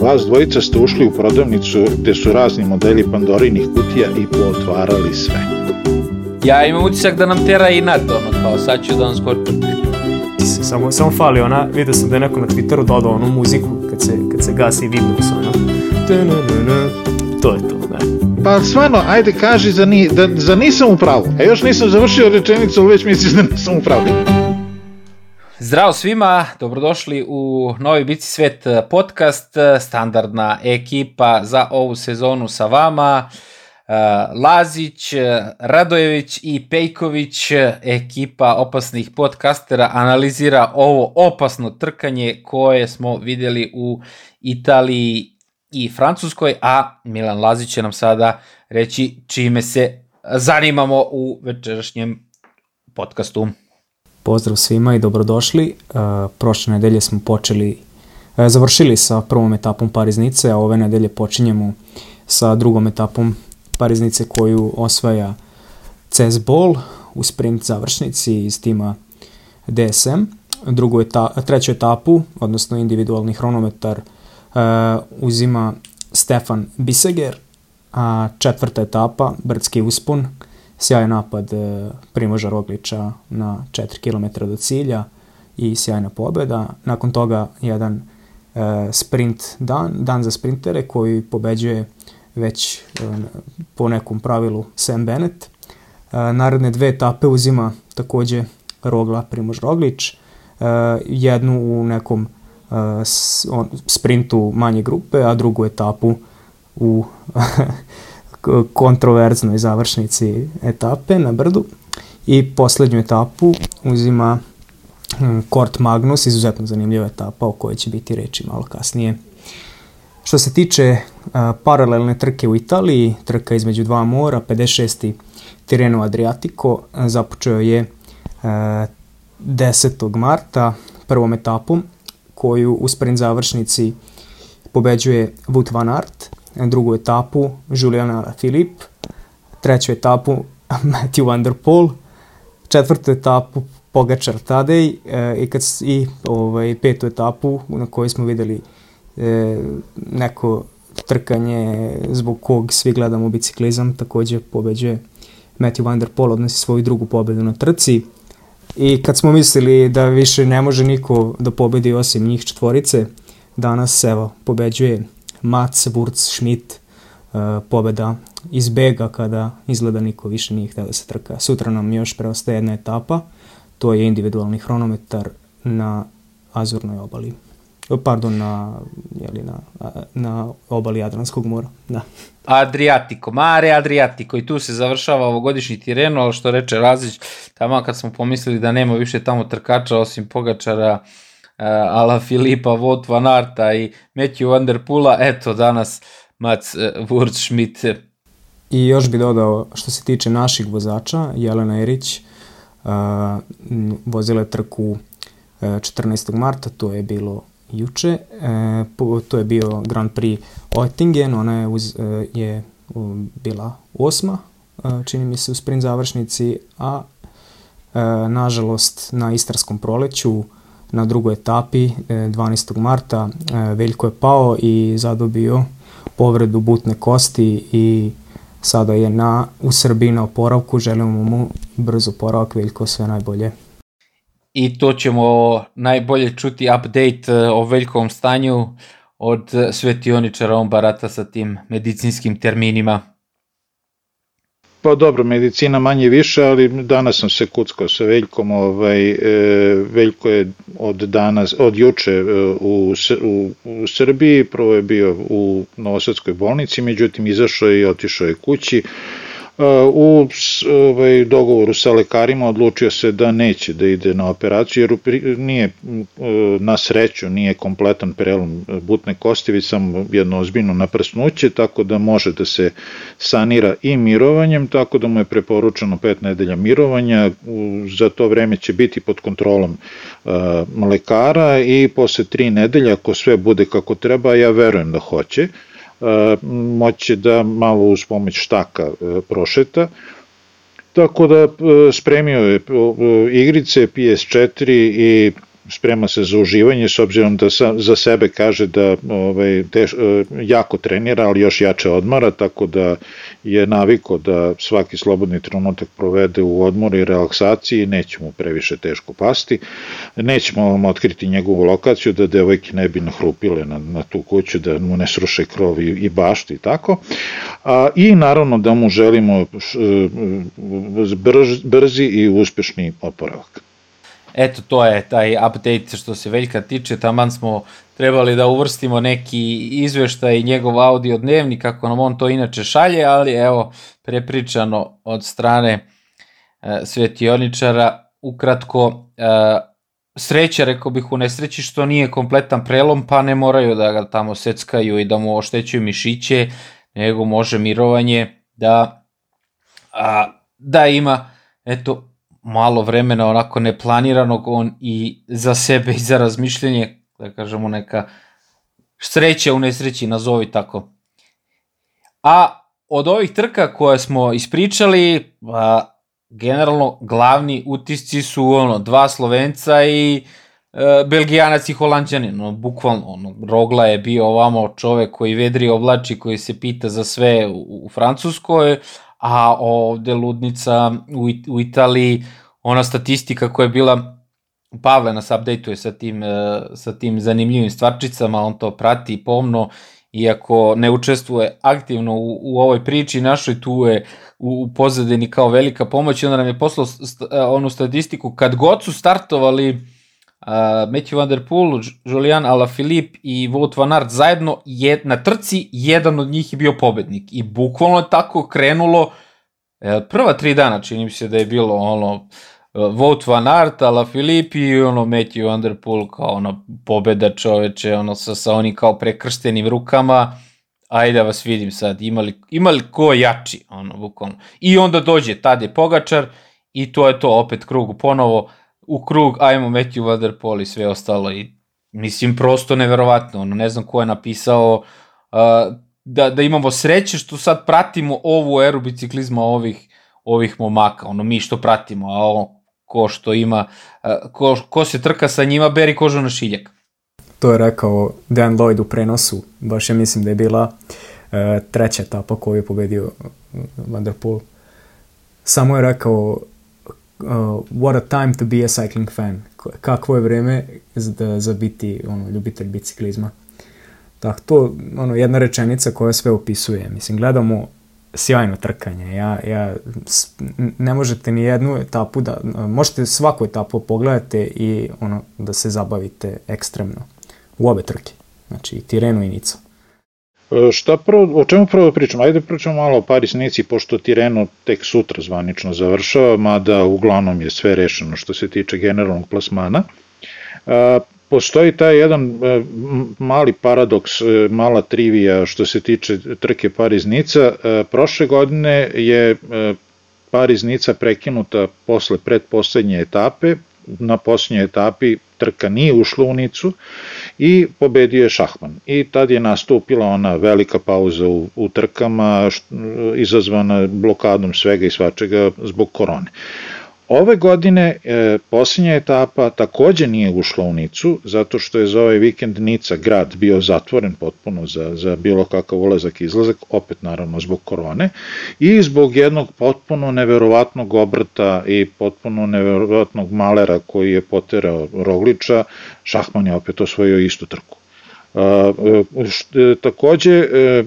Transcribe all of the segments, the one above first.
vas dvojica ste ušli u prodavnicu gde su razni modeli Pandorinih kutija i pootvarali sve. Ja imam utisak da nam tera i nad, ono, kao sad ću da vam skočim. Samo, samo fali ona, vidio sam da je neko na Twitteru dodao onu muziku kad se, kad se gasi Windows, ono. To je to, da. Pa stvarno, ajde kaži za, ni, da, za nisam u pravu. A još nisam završio rečenicu, već misliš da nisam u pravu. Zdravo svima, dobrodošli u Novi Bici Svet podcast, standardna ekipa za ovu sezonu sa vama. Lazić, Radojević i Pejković, ekipa opasnih podcastera, analizira ovo opasno trkanje koje smo videli u Italiji i Francuskoj, a Milan Lazić će nam sada reći čime se zanimamo u večerašnjem podcastu. Pozdrav svima i dobrodošli. Prošle nedelje smo počeli, završili sa prvom etapom Pariznice, a ove nedelje počinjemo sa drugom etapom Pariznice koju osvaja CS Ball u sprint završnici iz tima DSM. Drugu eta, treću etapu, odnosno individualni hronometar, uh, uzima Stefan Biseger, a četvrta etapa, Brdski uspon, sjajan napad uh, Primoža Rogliča na 4 km do cilja i sjajna pobeda. Nakon toga jedan uh, sprint dan, dan za sprintere koji pobeđuje već po nekom pravilu Sam Bennett. Naredne dve etape uzima takođe Rogla Primož Roglič, jednu u nekom sprintu manje grupe, a drugu etapu u kontroverznoj završnici etape na brdu i poslednju etapu uzima Kort Magnus, izuzetno zanimljiva etapa o kojoj će biti reči malo kasnije. Što se tiče a, paralelne trke u Italiji, trka između dva mora, 56. Tireno Adriatico, započeo je a, 10. marta prvom etapom koju u sprint završnici pobeđuje Wout van Aert, drugu etapu Juliana Filip, treću etapu Matthew Van Der Poel, četvrtu etapu Pogačar Tadej. E, i, kad, i ovaj, petu etapu na kojoj smo videli e, neko trkanje zbog kog svi gledamo biciklizam, takođe pobeđuje Matthew Van Der Poel, odnosi svoju drugu pobedu na trci. I kad smo mislili da više ne može niko da pobedi osim njih četvorice, danas evo pobeđuje Mats Wurz Schmidt, uh, pobeda iz Bega kada izgleda niko više nije htio da se trka. Sutra nam još preostaje jedna etapa, to je individualni hronometar na Azurnoj obali pardon, na, jeli, na, na obali Jadranskog mora. Da. Adriatico, Mare Adriatico i tu se završava ovogodišnji Tireno, ali što reče Razić, tamo kad smo pomislili da nema više tamo trkača osim Pogačara, Ala Filipa, Vot Van Arta i Matthew Van Der Pula, eto danas Mats uh, Wurz Schmidt. I još bi dodao što se tiče naših vozača, Jelena Erić uh, vozila je trku 14. marta, to je bilo juče. E, to je bio Grand Prix Oettingen, ona je, uz, e, je bila osma, e, čini mi se u sprint završnici, a nažalost na Istarskom proleću na drugoj etapi e, 12. marta e, Veljko je pao i zadobio povredu butne kosti i sada je na, u Srbiji na oporavku, želimo mu brzo oporavak, Veljko sve najbolje i to ćemo najbolje čuti update e, o veljkovom stanju od svetioničara, on barata sa tim medicinskim terminima. Pa dobro, medicina manje više, ali danas sam se kuckao sa Veljkom, ovaj, e, Veljko je od danas, od juče e, u, u, u Srbiji, prvo je bio u Novosadskoj bolnici, međutim izašao je i otišao je kući, u ovaj, dogovoru sa lekarima odlučio se da neće da ide na operaciju jer nije na sreću nije kompletan prelom butne kosti već samo jedno ozbiljno naprsnuće tako da može da se sanira i mirovanjem tako da mu je preporučeno pet nedelja mirovanja. Za to vreme će biti pod kontrolom lekara i posle tri nedelja ako sve bude kako treba ja verujem da hoće E, moći da malo uz pomoć štaka e, prošeta. Tako da e, spremio je igrice PS4 i sprema se za uživanje s obzirom da sa, za sebe kaže da ovaj, teš, e, jako trenira, ali još jače odmara, tako da je naviko da svaki slobodni trenutak provede u odmoru i relaksaciji, neće mu previše teško pasti, nećemo vam otkriti njegovu lokaciju da devojke ne bi nahrupile na, na tu kuću, da mu ne sruše krov i, i baštu i tako, a, i naravno da mu želimo š, e, brz, brzi i uspešni oporavak. Eto, to je taj update što se Veljka tiče, taman smo trebali da uvrstimo neki izveštaj njegov audio dnevni, kako nam on to inače šalje, ali evo, prepričano od strane e, svetioničara, ukratko, e, sreća, rekao bih, u nesreći što nije kompletan prelom, pa ne moraju da ga tamo seckaju i da mu oštećuju mišiće, nego može mirovanje da, a, da ima, eto, malo vremena onako neplaniranog on i za sebe i za razmišljanje, da kažemo neka sreća u nesreći, nazovi tako. A od ovih trka koje smo ispričali, a, generalno glavni utisci su ono dva Slovenca i e, Belgijanac i Holandjanin, no, bukvalno, ono, Rogla je bio ovamo čovek koji vedri oblači, koji se pita za sve u, u Francuskoj, a ovde ludnica u, u Italiji, ona statistika koja je bila Pavle nas update-uje sa tim, e, sa tim zanimljivim stvarčicama, on to prati pomno, iako ne učestvuje aktivno u, u ovoj priči našoj, tu je u, u pozadini kao velika pomoć, onda nam je poslao st, e, onu statistiku, kad god su startovali uh, Matthew Van Der Poel, Julian Alaphilippe i Wout Van Aert zajedno je, na trci, jedan od njih je bio pobednik. I bukvalno je tako krenulo E, prva tri dana čini mi se da je bilo ono Vout Van Aert, Ala Filip i ono Matthew Van Der Poel kao ono pobeda čoveče, ono sa, sa onim kao prekrštenim rukama, ajde da vas vidim sad, imali, imali ko jači, ono, bukvalno. I onda dođe Tade Pogačar i to je to, opet krug ponovo, u krug, ajmo Matthew Poel i sve ostalo i mislim prosto neverovatno, ono, ne znam ko je napisao uh, da, da imamo sreće što sad pratimo ovu eru biciklizma ovih, ovih momaka, ono mi što pratimo, a ovo ko što ima, ko, ko se trka sa njima, beri kožu na šiljak. To je rekao Dan Lloyd u prenosu, baš ja mislim da je bila uh, treća etapa koju je pobedio Van der Poel. Samo je rekao uh, what a time to be a cycling fan. Kakvo je vreme za, za biti ono, ljubitelj biciklizma. Tako, to ono, jedna rečenica koja sve opisuje. Mislim, gledamo sjajno trkanje. Ja, ja, ne možete ni jednu etapu da, možete svaku etapu pogledate i ono, da se zabavite ekstremno. U obe trke. Znači, i Tirenu i Nica. Šta prvo, o čemu prvo da pričamo? Ajde pričamo malo o Paris Nici, pošto Tireno tek sutra zvanično završava, mada uglavnom je sve rešeno što se tiče generalnog plasmana. Postoji taj jedan e, mali paradoks, e, mala trivija što se tiče trke Pariznica. E, prošle godine je Pariznica prekinuta posle predposlednje etape, na poslednjoj etapi trka nije ušla u Nicu i pobedio je Šahman. I tad je nastupila ona velika pauza u, u trkama izazvana blokadom svega i svačega zbog korone. Ove godine e, posljednja etapa takođe nije ušla u Nicu, zato što je za ovaj vikend Nica grad bio zatvoren potpuno za, za bilo kakav ulazak i izlazak, opet naravno zbog korone, i zbog jednog potpuno neverovatnog obrta i potpuno neverovatnog malera koji je poterao Rogliča, Šahman je opet osvojio istu trku. A, e, takođe, e,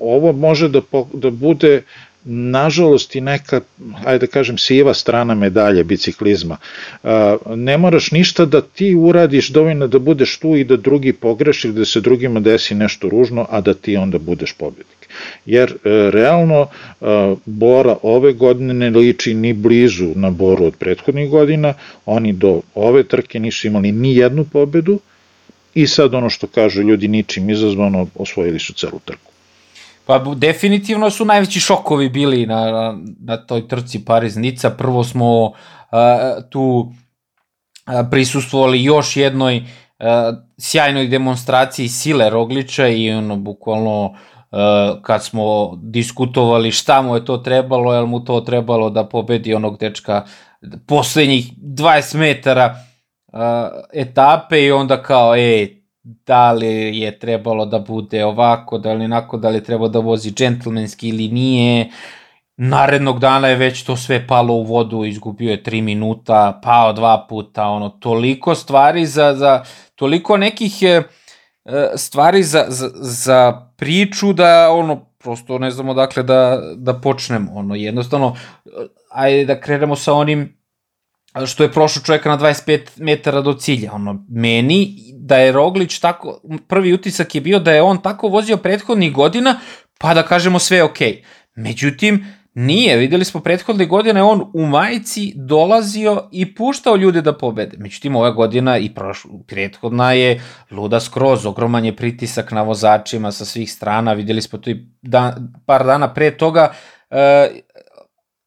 ovo može da, da bude nažalost i neka, ajde da kažem, siva strana medalje biciklizma. Ne moraš ništa da ti uradiš dovoljno da budeš tu i da drugi pogreši, da se drugima desi nešto ružno, a da ti onda budeš pobednik. Jer e, realno Bora ove godine ne liči ni blizu na Boru od prethodnih godina, oni do ove trke nisu imali ni jednu pobedu i sad ono što kažu ljudi ničim izazvano osvojili su celu trku. Pa definitivno su najveći šokovi bili na, na, na toj trci Pariz-Nica. Prvo smo uh, tu uh, prisustvovali još jednoj uh, sjajnoj demonstraciji sile Rogliča i ono bukvalno uh, kad smo diskutovali šta mu je to trebalo, je mu to trebalo da pobedi onog dečka poslednjih 20 metara etape i onda kao, e, da li je trebalo da bude ovako, da li onako, da li je trebalo da vozi džentlmenski ili nije. Narednog dana je već to sve palo u vodu, izgubio je 3 minuta, pao dva puta, ono, toliko stvari za, za toliko nekih je, stvari za, za, za priču da, ono, prosto ne znamo dakle da, da počnemo, ono, jednostavno, ajde da krenemo sa onim što je prošao čovjeka na 25 metara do cilja. Ono, meni da je Roglić tako, prvi utisak je bio da je on tako vozio prethodnih godina, pa da kažemo sve ok. Međutim, nije, videli smo prethodne godine, on u majici dolazio i puštao ljude da pobede. Međutim, ova godina i prošla, prethodna je luda skroz, ogroman je pritisak na vozačima sa svih strana, videli smo to i dan, par dana pre toga, uh,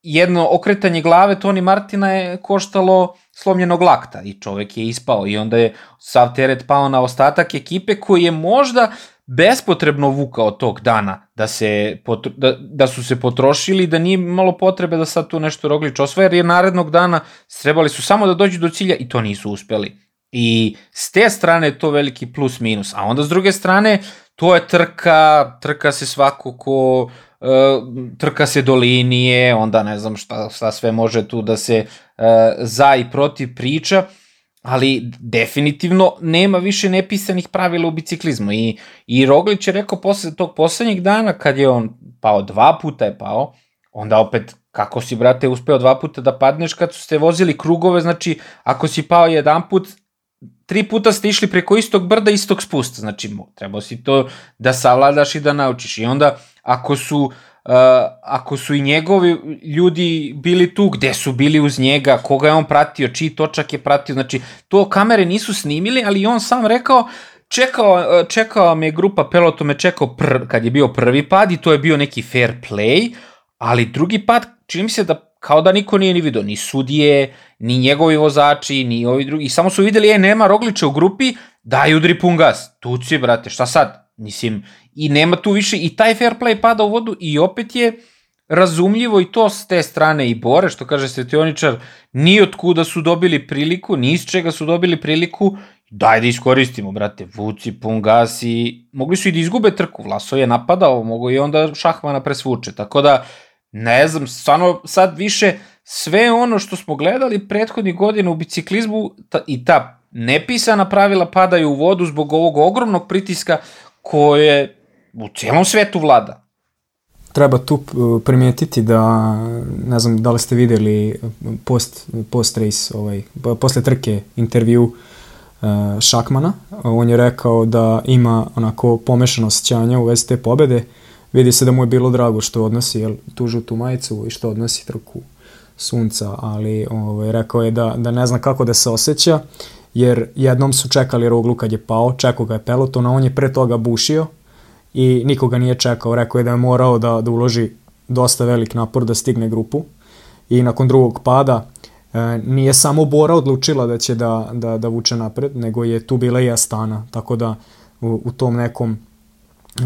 jedno okretanje glave Toni Martina je koštalo slomljenog lakta i čovek je ispao i onda je sav teret pao na ostatak ekipe koji je možda bespotrebno vukao tog dana da, se, da, da su se potrošili, da nije malo potrebe da sad tu nešto Roglič osvaja, jer je narednog dana trebali su samo da dođu do cilja i to nisu uspeli. I s te strane je to veliki plus minus, a onda s druge strane to je trka, trka se svako ko E, trka se do linije, onda ne znam šta, šta sve može tu da se uh, za i protiv priča, ali definitivno nema više nepisanih pravila u biciklizmu. I, i Roglić je rekao posle tog poslednjeg dana kad je on pao dva puta je pao, onda opet kako si brate uspeo dva puta da padneš kad su ste vozili krugove, znači ako si pao jedan put, tri puta ste išli preko istog brda, istog spusta, znači trebao si to da savladaš i da naučiš. I onda ako su uh, ako su i njegovi ljudi bili tu, gde su bili uz njega, koga je on pratio, čiji točak je pratio, znači to kamere nisu snimili, ali on sam rekao čekao, čekao me grupa peloto me čekao pr, kad je bio prvi pad i to je bio neki fair play, ali drugi pad čini mi se da kao da niko nije ni vidio, ni sudije, ni njegovi vozači, ni ovi drugi, samo su videli, e, nema Roglića u grupi, daj udri pun gas, tuci, brate, šta sad? Mislim, i nema tu više, i taj fair play pada u vodu i opet je razumljivo i to s te strane i Bore, što kaže Svetioničar, ni od kuda su dobili priliku, ni iz čega su dobili priliku, daj da iskoristimo, brate, vuci, pun gas i mogli su i da izgube trku, Vlaso je napadao, mogo i onda Šahmana presvuče, tako da, ne znam, stvarno sad više sve ono što smo gledali prethodnih godina u biciklizmu ta, i ta nepisana pravila padaju u vodu zbog ovog ogromnog pritiska koje u cijelom svetu vlada. Treba tu uh, primijetiti da, ne znam da li ste videli post, post race, ovaj, posle trke intervju uh, Šakmana, on je rekao da ima onako pomešano osjećanje u vezi te pobede, vidi se da mu je bilo drago što odnosi jel, tu žutu majicu i što odnosi trku sunca, ali ovaj, rekao je da, da ne zna kako da se osjeća jer jednom su čekali Roglu kad je pao, čekao ga je peloton, a on je pre toga bušio i nikoga nije čekao, rekao je da je morao da, da uloži dosta velik napor da stigne grupu. I nakon drugog pada e, nije samo Bora odlučila da će da, da, da vuče napred, nego je tu bila i Astana, tako da u, u tom nekom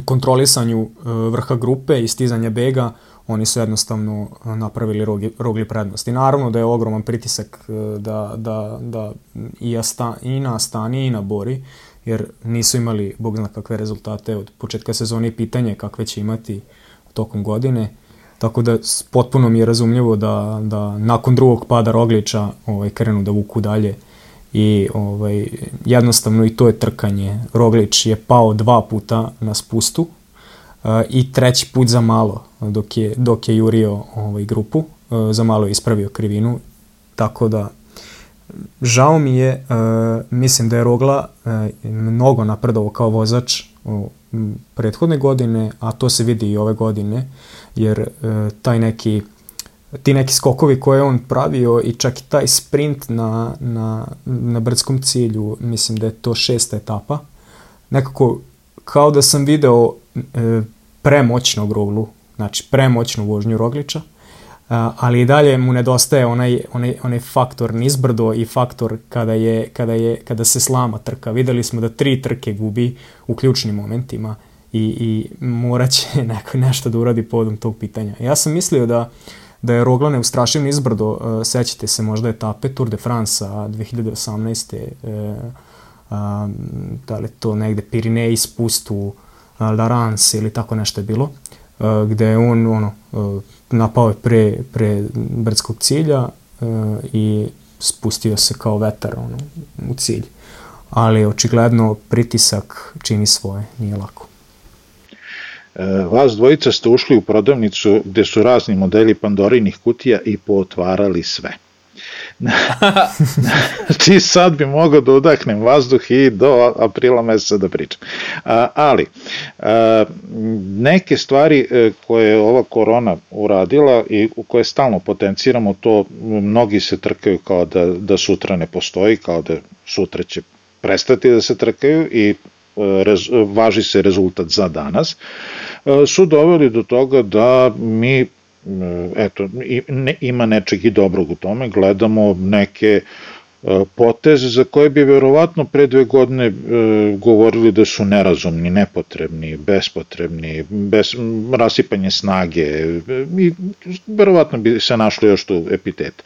kontrolisanju e, vrha grupe i stizanja bega oni su jednostavno e, napravili rogli prednost. I naravno da je ogroman pritisak e, da, da, da i, Asta, i na Astani i na Bori, jer nisu imali, bog zna kakve rezultate od početka sezone i pitanje kakve će imati tokom godine. Tako da potpuno mi je razumljivo da, da nakon drugog pada Roglića ovaj, krenu da vuku dalje i ovaj, jednostavno i to je trkanje. Roglić je pao dva puta na spustu, i treći put za malo dok je, dok je jurio ovaj, grupu, za malo je ispravio krivinu, tako da žao mi je, mislim da je Rogla mnogo napredovao kao vozač prethodne godine, a to se vidi i ove godine, jer taj neki ti neki skokovi koje on pravio i čak i taj sprint na, na, na brdskom cilju, mislim da je to šesta etapa, nekako kao da sam video e, premoćnog roglu, znači premoćnu vožnju Rogliča, ali i dalje mu nedostaje onaj, onaj, onaj faktor nizbrdo i faktor kada, je, kada, je, kada se slama trka. Videli smo da tri trke gubi u ključnim momentima i, i morat će neko, nešto da uradi povodom tog pitanja. Ja sam mislio da, da je Rogla neustrašiv nizbrdo, uh, sećate se možda etape Tour de France 2018. Uh, um, da li to negde Pirineji spust u Larance ili tako nešto je bilo, uh, gde je on ono, uh, napao je pre, pre brdskog cilja uh, i spustio se kao vetar ono, u cilj. Ali očigledno pritisak čini svoje, nije lako. E, vas dvojica ste ušli u prodavnicu gde su razni modeli Pandorinih kutija i pootvarali sve. znači sad bi mogao da udahnem vazduh i do aprila meseca da pričam. Ali, neke stvari e, koje je ova korona uradila i koje stalno potenciramo, to mnogi se trkaju kao da, da sutra ne postoji, kao da sutra će prestati da se trkaju i rez, važi se rezultat za danas, e, su doveli do toga da mi eto, ima nečeg i dobrog u tome, gledamo neke E, potez za koje bi verovatno pre dve godine e, govorili da su nerazumni, nepotrebni, bespotrebni, bez, rasipanje snage i verovatno bi se našlo još tu epitet.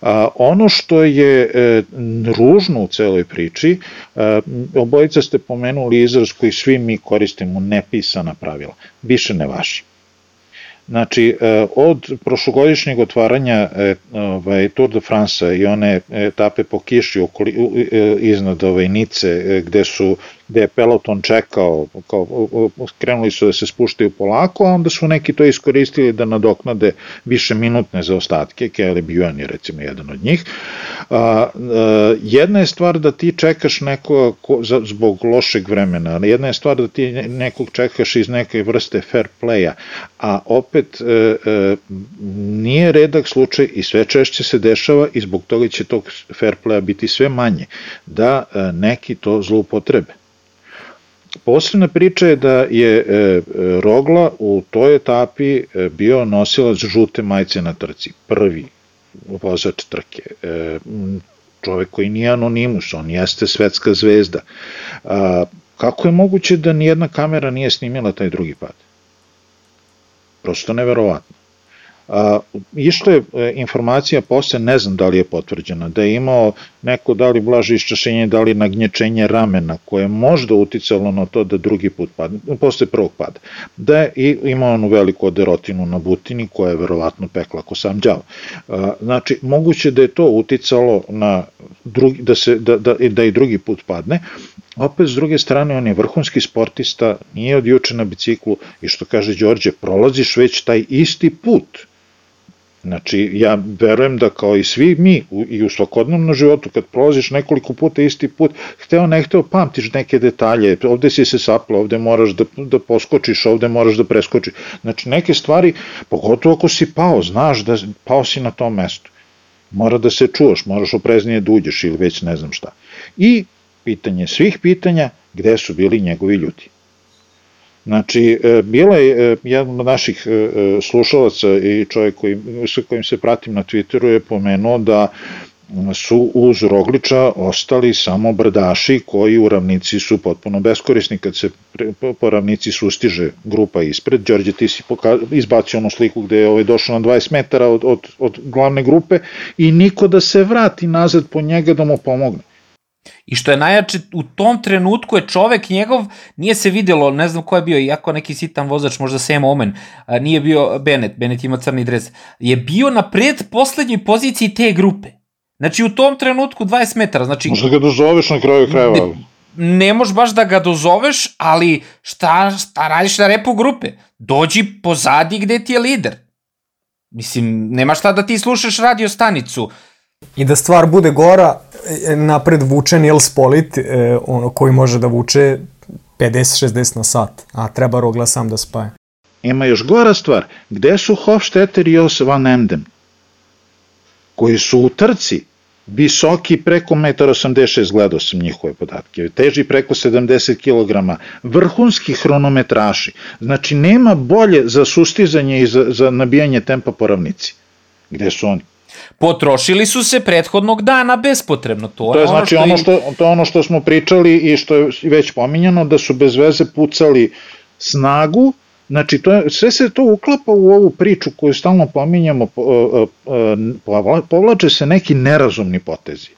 A, ono što je e, ružno u celoj priči, obojica ste pomenuli izraz koji svi mi koristimo, nepisana pravila, više ne vaši. Znači, e, od prošlogodišnjeg otvaranja e, ovaj, Tour de France i one etape po kiši okoli, e, iznad ove Nice, gde su gde je peloton čekao, kao, krenuli su da se spuštaju polako, a onda su neki to iskoristili da nadoknade više minutne zaostatke, Kelly Buan je recimo jedan od njih. A, a, jedna je stvar da ti čekaš neko ko, za, zbog lošeg vremena, ali jedna je stvar da ti nekog čekaš iz neke vrste fair playa, a opet e, e, nije redak slučaj i sve češće se dešava i zbog toga će tog fair playa biti sve manje, da e, neki to zloupotrebe. Posebna priča je da je e, Rogla u toj etapi e, bio nosilac žute majice na trci, prvi vozač trke. E, čovek koji nije anonimus, on jeste svetska zvezda. A, kako je moguće da nijedna kamera nije snimila taj drugi pad? Prosto neverovatno. A, išlo je e, informacija posle, ne znam da li je potvrđena, da je imao neko da li blaže iščašenje, da li nagnječenje ramena, koje je možda uticalo na to da drugi put padne, posle prvog pada. Da je imao onu veliku oderotinu na butini, koja je verovatno pekla ko sam djavo. Znači, moguće da je to uticalo na drugi, da, se, da, da, da i drugi put padne, opet s druge strane on je vrhunski sportista, nije od juče na biciklu i što kaže Đorđe, prolaziš već taj isti put Znači, ja verujem da kao i svi mi u, i u svakodnevnom životu, kad prolaziš nekoliko puta isti put, hteo ne hteo pamtiš neke detalje, ovde si se sapla, ovde moraš da, da poskočiš, ovde moraš da preskočiš. Znači, neke stvari, pogotovo ako si pao, znaš da pao si na tom mestu. Mora da se čuvaš, moraš opreznije da uđeš ili već ne znam šta. I pitanje svih pitanja, gde su bili njegovi ljudi. Znači, e, bila je e, jedan od naših e, slušalaca i čovjek koji, sa kojim se pratim na Twitteru je pomenuo da su uz Rogliča ostali samo brdaši koji u ravnici su potpuno beskorisni kad se po ravnici sustiže grupa ispred. Đorđe, ti si izbacio onu sliku gde je ovaj došao na 20 metara od, od, od glavne grupe i niko da se vrati nazad po njega da mu pomogne. I što je najjače, u tom trenutku je čovek njegov, nije se videlo, ne znam ko je bio, iako neki sitan vozač, možda Sam Omen, nije bio Bennett, Bennett ima crni dres, je bio na pred poslednjoj poziciji te grupe. Znači u tom trenutku 20 metara, znači... Možda ga dozoveš na kraju krajeva. Ne, ne možeš baš da ga dozoveš, ali šta, šta radiš na repu grupe? Dođi pozadi gde ti je lider. Mislim, nema šta da ti slušaš radio stanicu. I da stvar bude gora, e, napred vuče Nils Polit, e, ono koji može da vuče 50-60 na sat, a treba Rogla sam da spaje. Ima još gora stvar, gde su Hofstetter i Jos van Emden? Koji su u trci, visoki preko 1,86 m, gledao sam njihove podatke, teži preko 70 kg, vrhunski hronometraši, znači nema bolje za sustizanje i za, za nabijanje tempa po ravnici. Gde su oni? Potrošili su se prethodnog dana bespotrebno. To, to je, je znači ono što, ono što, to je ono što smo pričali i što je već pominjano, da su bez veze pucali snagu Znači, to je, sve se to uklapa u ovu priču koju stalno pominjamo, po, povlače se neki nerazumni potezi.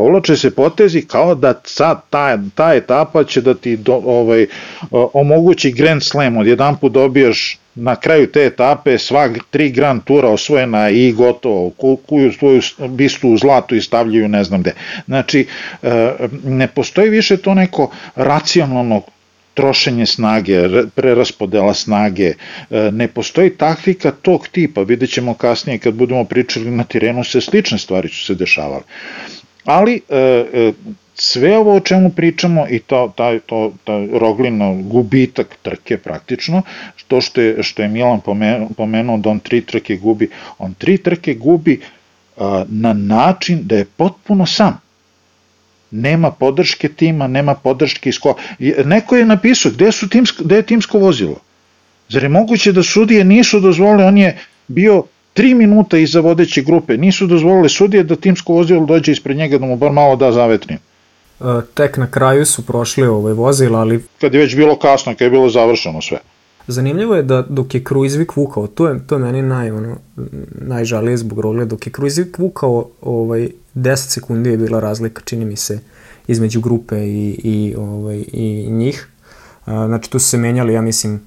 Povlače se potezi kao da sad ta, ta etapa će da ti do, ovaj, omogući Grand Slam, od jedan put dobijaš na kraju te etape sva tri Grand Tura osvojena i gotovo, kuju svoju bistu u zlatu i stavljaju ne znam gde. Znači, e, ne postoji više to neko racionalno trošenje snage, preraspodela snage, e, ne postoji taktika tog tipa, vidjet ćemo kasnije kad budemo pričali na terenu se slične stvari su se dešavale. Ali e, sve ovo o čemu pričamo i to, taj, to, taj Roglino gubitak trke praktično, to što je, što je Milan pomenuo, pomenuo da on tri trke gubi, on tri trke gubi a, na način da je potpuno sam. Nema podrške tima, nema podrške iz kola. Neko je napisao gde, su timsko, gde je timsko vozilo. Zar je moguće da sudije nisu dozvolili, on je bio tri minuta iza vodeće grupe, nisu dozvolili sudije da timsko vozilo dođe ispred njega da mu bar malo da zavetrim. E, tek na kraju su prošli ovaj vozila, ali... Kad je već bilo kasno, kad je bilo završeno sve. Zanimljivo je da dok je Kruizvik vukao, to je, to je meni naj, ono, najžalije zbog rogle, dok je Kruizvik vukao, ovaj, 10 sekundi je bila razlika, čini mi se, između grupe i, i, ovaj, i njih. Znači tu su se menjali, ja mislim,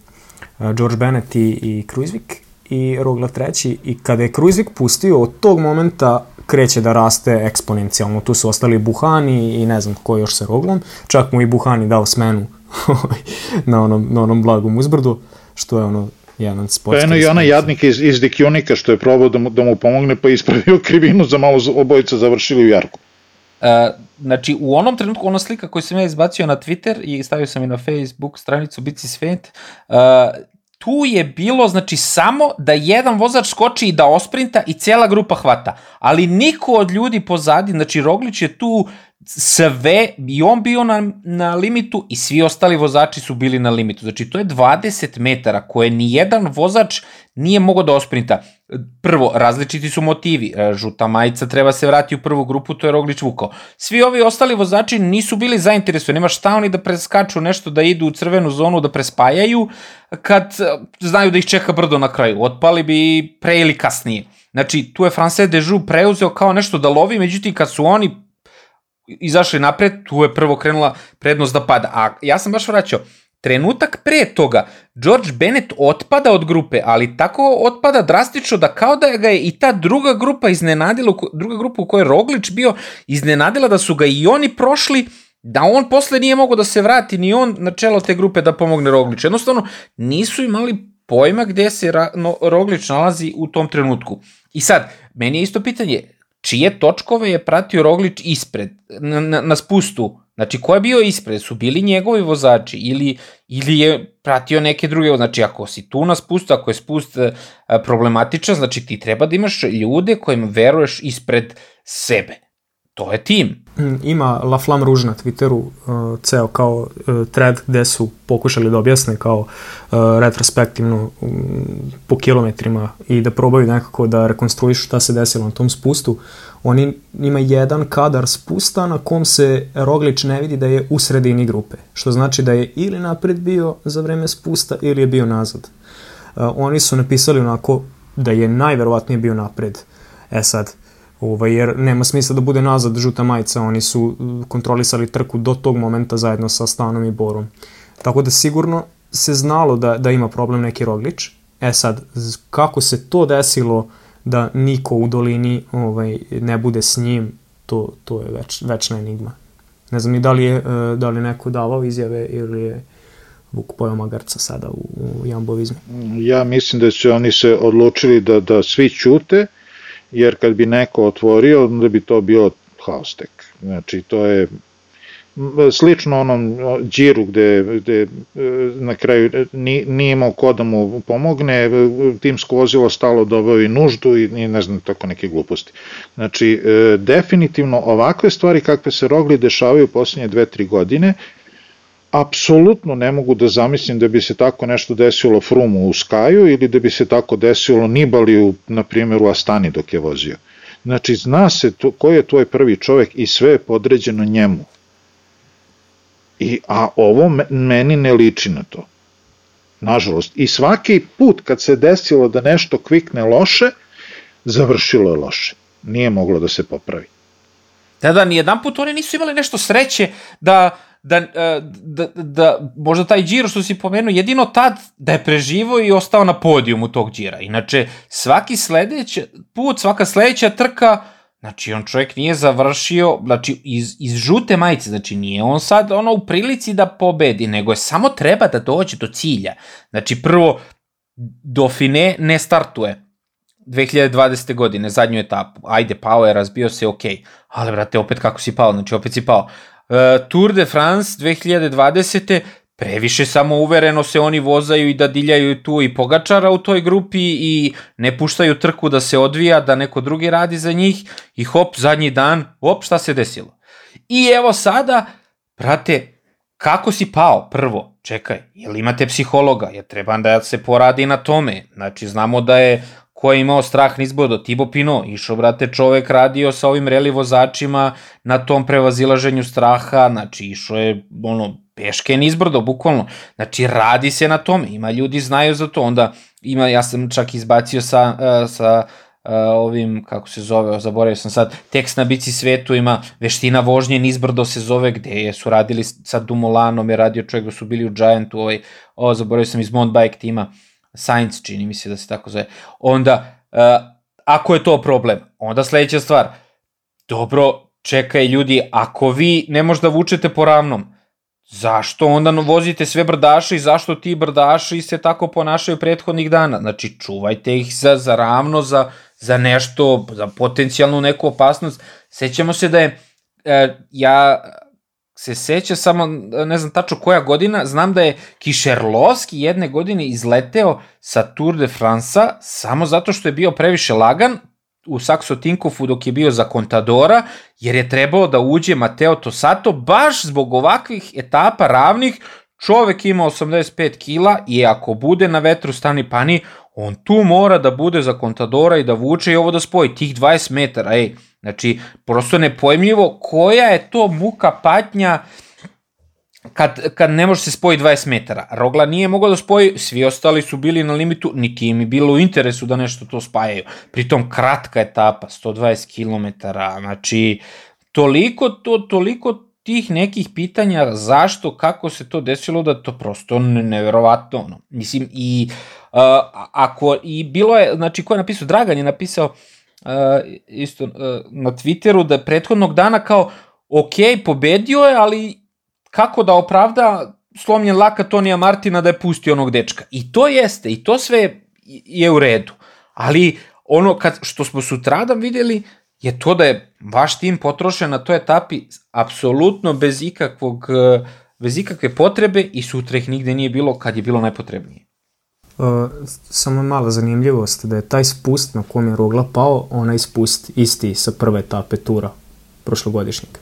George Bennett i, i Kruizvik i Rogla treći i kada je Kruizvik pustio, od tog momenta kreće da raste eksponencijalno. Tu su ostali Buhani i ne znam ko još sa Roglom. Čak mu i Buhani dao smenu na, onom, na onom blagom uzbrdu, što je ono jedan sportski... Pa eno i ona jadnika iz, iz Dikionika što je probao da mu, da mu pomogne pa ispravio krivinu za malo obojica završili u Jarku. Uh, znači, u onom trenutku, ona slika koju sam ja izbacio na Twitter i stavio sam i na Facebook stranicu Bici Svet, uh, tu je bilo, znači, samo da jedan vozač skoči i da osprinta i cela grupa hvata. Ali niko od ljudi pozadi, znači Roglić je tu sve, i on bio na, na limitu i svi ostali vozači su bili na limitu. Znači, to je 20 metara koje ni jedan vozač nije mogao da osprinta. Prvo, različiti su motivi. E, žuta majica treba se vrati u prvu grupu, to je Roglić vukao. Svi ovi ostali vozači nisu bili zainteresovani. Nema šta oni da preskaču nešto, da idu u crvenu zonu, da prespajaju, kad e, znaju da ih čeka brdo na kraju. Otpali bi pre ili kasnije. Znači, tu je France Dežu preuzeo kao nešto da lovi, međutim, kad su oni izašli napred, tu je prvo krenula prednost da pada. A ja sam baš vraćao, trenutak pre toga, George Bennett otpada od grupe, ali tako otpada drastično da kao da ga je i ta druga grupa iznenadila, druga grupa u kojoj je Roglič bio, iznenadila da su ga i oni prošli, da on posle nije mogao da se vrati ni on na čelo te grupe da pomogne Roglič. Jednostavno, nisu imali pojma gde se Roglič nalazi u tom trenutku. I sad, meni je isto pitanje, čije točkove je pratio Roglič ispred, na, na, na spustu, znači ko je bio ispred, su bili njegovi vozači ili, ili je pratio neke druge, znači ako si tu na spustu, ako je spust e, problematičan, znači ti treba da imaš ljude kojim veruješ ispred sebe. To je tim. Ima La Flamme Rouge na Twitteru uh, ceo kao uh, thread gde su pokušali da objasne kao uh, retrospektivno um, po kilometrima i da probaju nekako da rekonstruišu šta se desilo na tom spustu. Oni ima jedan kadar spusta na kom se Roglič ne vidi da je u sredini grupe, što znači da je ili napred bio za vreme spusta ili je bio nazad. Uh, oni su napisali onako da je najverovatnije bio napred. E sad, ovaj, jer nema smisla da bude nazad žuta majica, oni su uh, kontrolisali trku do tog momenta zajedno sa Stanom i Borom. Tako da sigurno se znalo da, da ima problem neki Roglič. E sad, kako se to desilo da niko u dolini ovaj, ne bude s njim, to, to je več, večna enigma. Ne znam ni da li je, uh, da li neko davao izjave ili je Vuk pojao magarca sada u, u jambovizmu. Ja mislim da su oni se odlučili da, da svi ćute, jer kad bi neko otvorio, onda bi to bio haostek. Znači, to je slično onom džiru gde, gde e, na kraju nije imao ko da mu pomogne, timsko vozilo stalo da obavi nuždu i, i ne znam, tako neke gluposti. Znači, e, definitivno ovakve stvari kakve se Rogli dešavaju poslednje dve, tri godine, apsolutno ne mogu da zamislim da bi se tako nešto desilo Frumu u Skaju ili da bi se tako desilo Nibaliju, na primjer, u Astani dok je vozio. Znači, zna se to, ko je tvoj prvi čovek i sve je podređeno njemu. I, a ovo meni ne liči na to. nažalost. I svaki put kad se desilo da nešto kvikne loše, završilo je loše. Nije moglo da se popravi. Da, da, nijedan put oni nisu imali nešto sreće da, da, e, da, da, možda taj Giro što si pomenuo, jedino tad da je preživo i ostao na podijumu tog Gira. Inače, svaki sledeći put, svaka sledeća trka, Znači, on čovjek nije završio, znači, iz, iz žute majice, znači, nije on sad ono u prilici da pobedi, nego je samo treba da dođe do cilja. Znači, prvo, Dofine ne startuje 2020. godine, zadnju etapu. Ajde, pao je, razbio se, ok. Ali, brate, opet kako si pao, znači, opet si pao. Uh, Tour de France 2020 previše samouvereno se oni vozaju i da diljaju tu i Pogačara u toj grupi i ne puštaju trku da se odvija, da neko drugi radi za njih i hop, zadnji dan, hop, šta se desilo. I evo sada, brate, kako si pao prvo? Čekaj, jel imate psihologa? Je treba da se poradi na tome. Znači, znamo da je ko je imao strah nizbodo, Tibo Pino, išao, brate, čovek radio sa ovim reli vozačima na tom prevazilaženju straha, znači, išao je, ono, peške nizbrdo, bukvalno. Znači, radi se na tome, ima ljudi znaju za to, onda ima, ja sam čak izbacio sa, uh, sa uh, ovim, kako se zove, zaboravio sam sad, tekst na bici svetu ima veština vožnje nizbrdo se zove, gde su radili sa Dumolanom, je radio čovjek da su bili u Giantu, ovaj, o, zaboravio sam iz Mountain tima, Science čini mi se da se tako zove. Onda, uh, ako je to problem, onda sledeća stvar, dobro, čekaj ljudi, ako vi ne možda vučete po ravnom, zašto onda vozite sve brdaše i zašto ti brdaši se tako ponašaju prethodnih dana? Znači, čuvajte ih za, za ravno, za, za nešto, za potencijalnu neku opasnost. Sećamo se da je, e, ja se seća samo, ne znam tačno koja godina, znam da je Kišerlovski jedne godine izleteo sa Tour de France-a samo zato što je bio previše lagan, u Saxo Tinkofu dok je bio za Contadora, jer je trebao da uđe Mateo Tosato baš zbog ovakvih etapa ravnih, čovek ima 85 kila i ako bude na vetru stani pani, on tu mora da bude za Contadora i da vuče i ovo da spoji, tih 20 metara, ej, znači, prosto nepojmljivo koja je to muka patnja kad, kad ne može se spoji 20 metara. Rogla nije mogao da spoji, svi ostali su bili na limitu, niti im je bilo u interesu da nešto to spajaju. Pritom kratka etapa, 120 km, znači toliko, to, toliko tih nekih pitanja zašto, kako se to desilo da to prosto neverovatno ono. Mislim i uh, ako i bilo je, znači ko je napisao, Dragan je napisao uh, isto uh, na Twitteru da prethodnog dana kao ok, pobedio je, ali kako da opravda slomljen laka Tonija Martina da je pustio onog dečka. I to jeste, i to sve je u redu. Ali ono kad, što smo sutradan videli je to da je vaš tim potrošen na toj etapi apsolutno bez ikakvog bez ikakve potrebe i sutra ih nigde nije bilo kad je bilo najpotrebnije. Uh, samo mala zanimljivost da je taj spust na kom je Rogla pao, onaj spust isti sa prve etape tura prošlogodišnjeg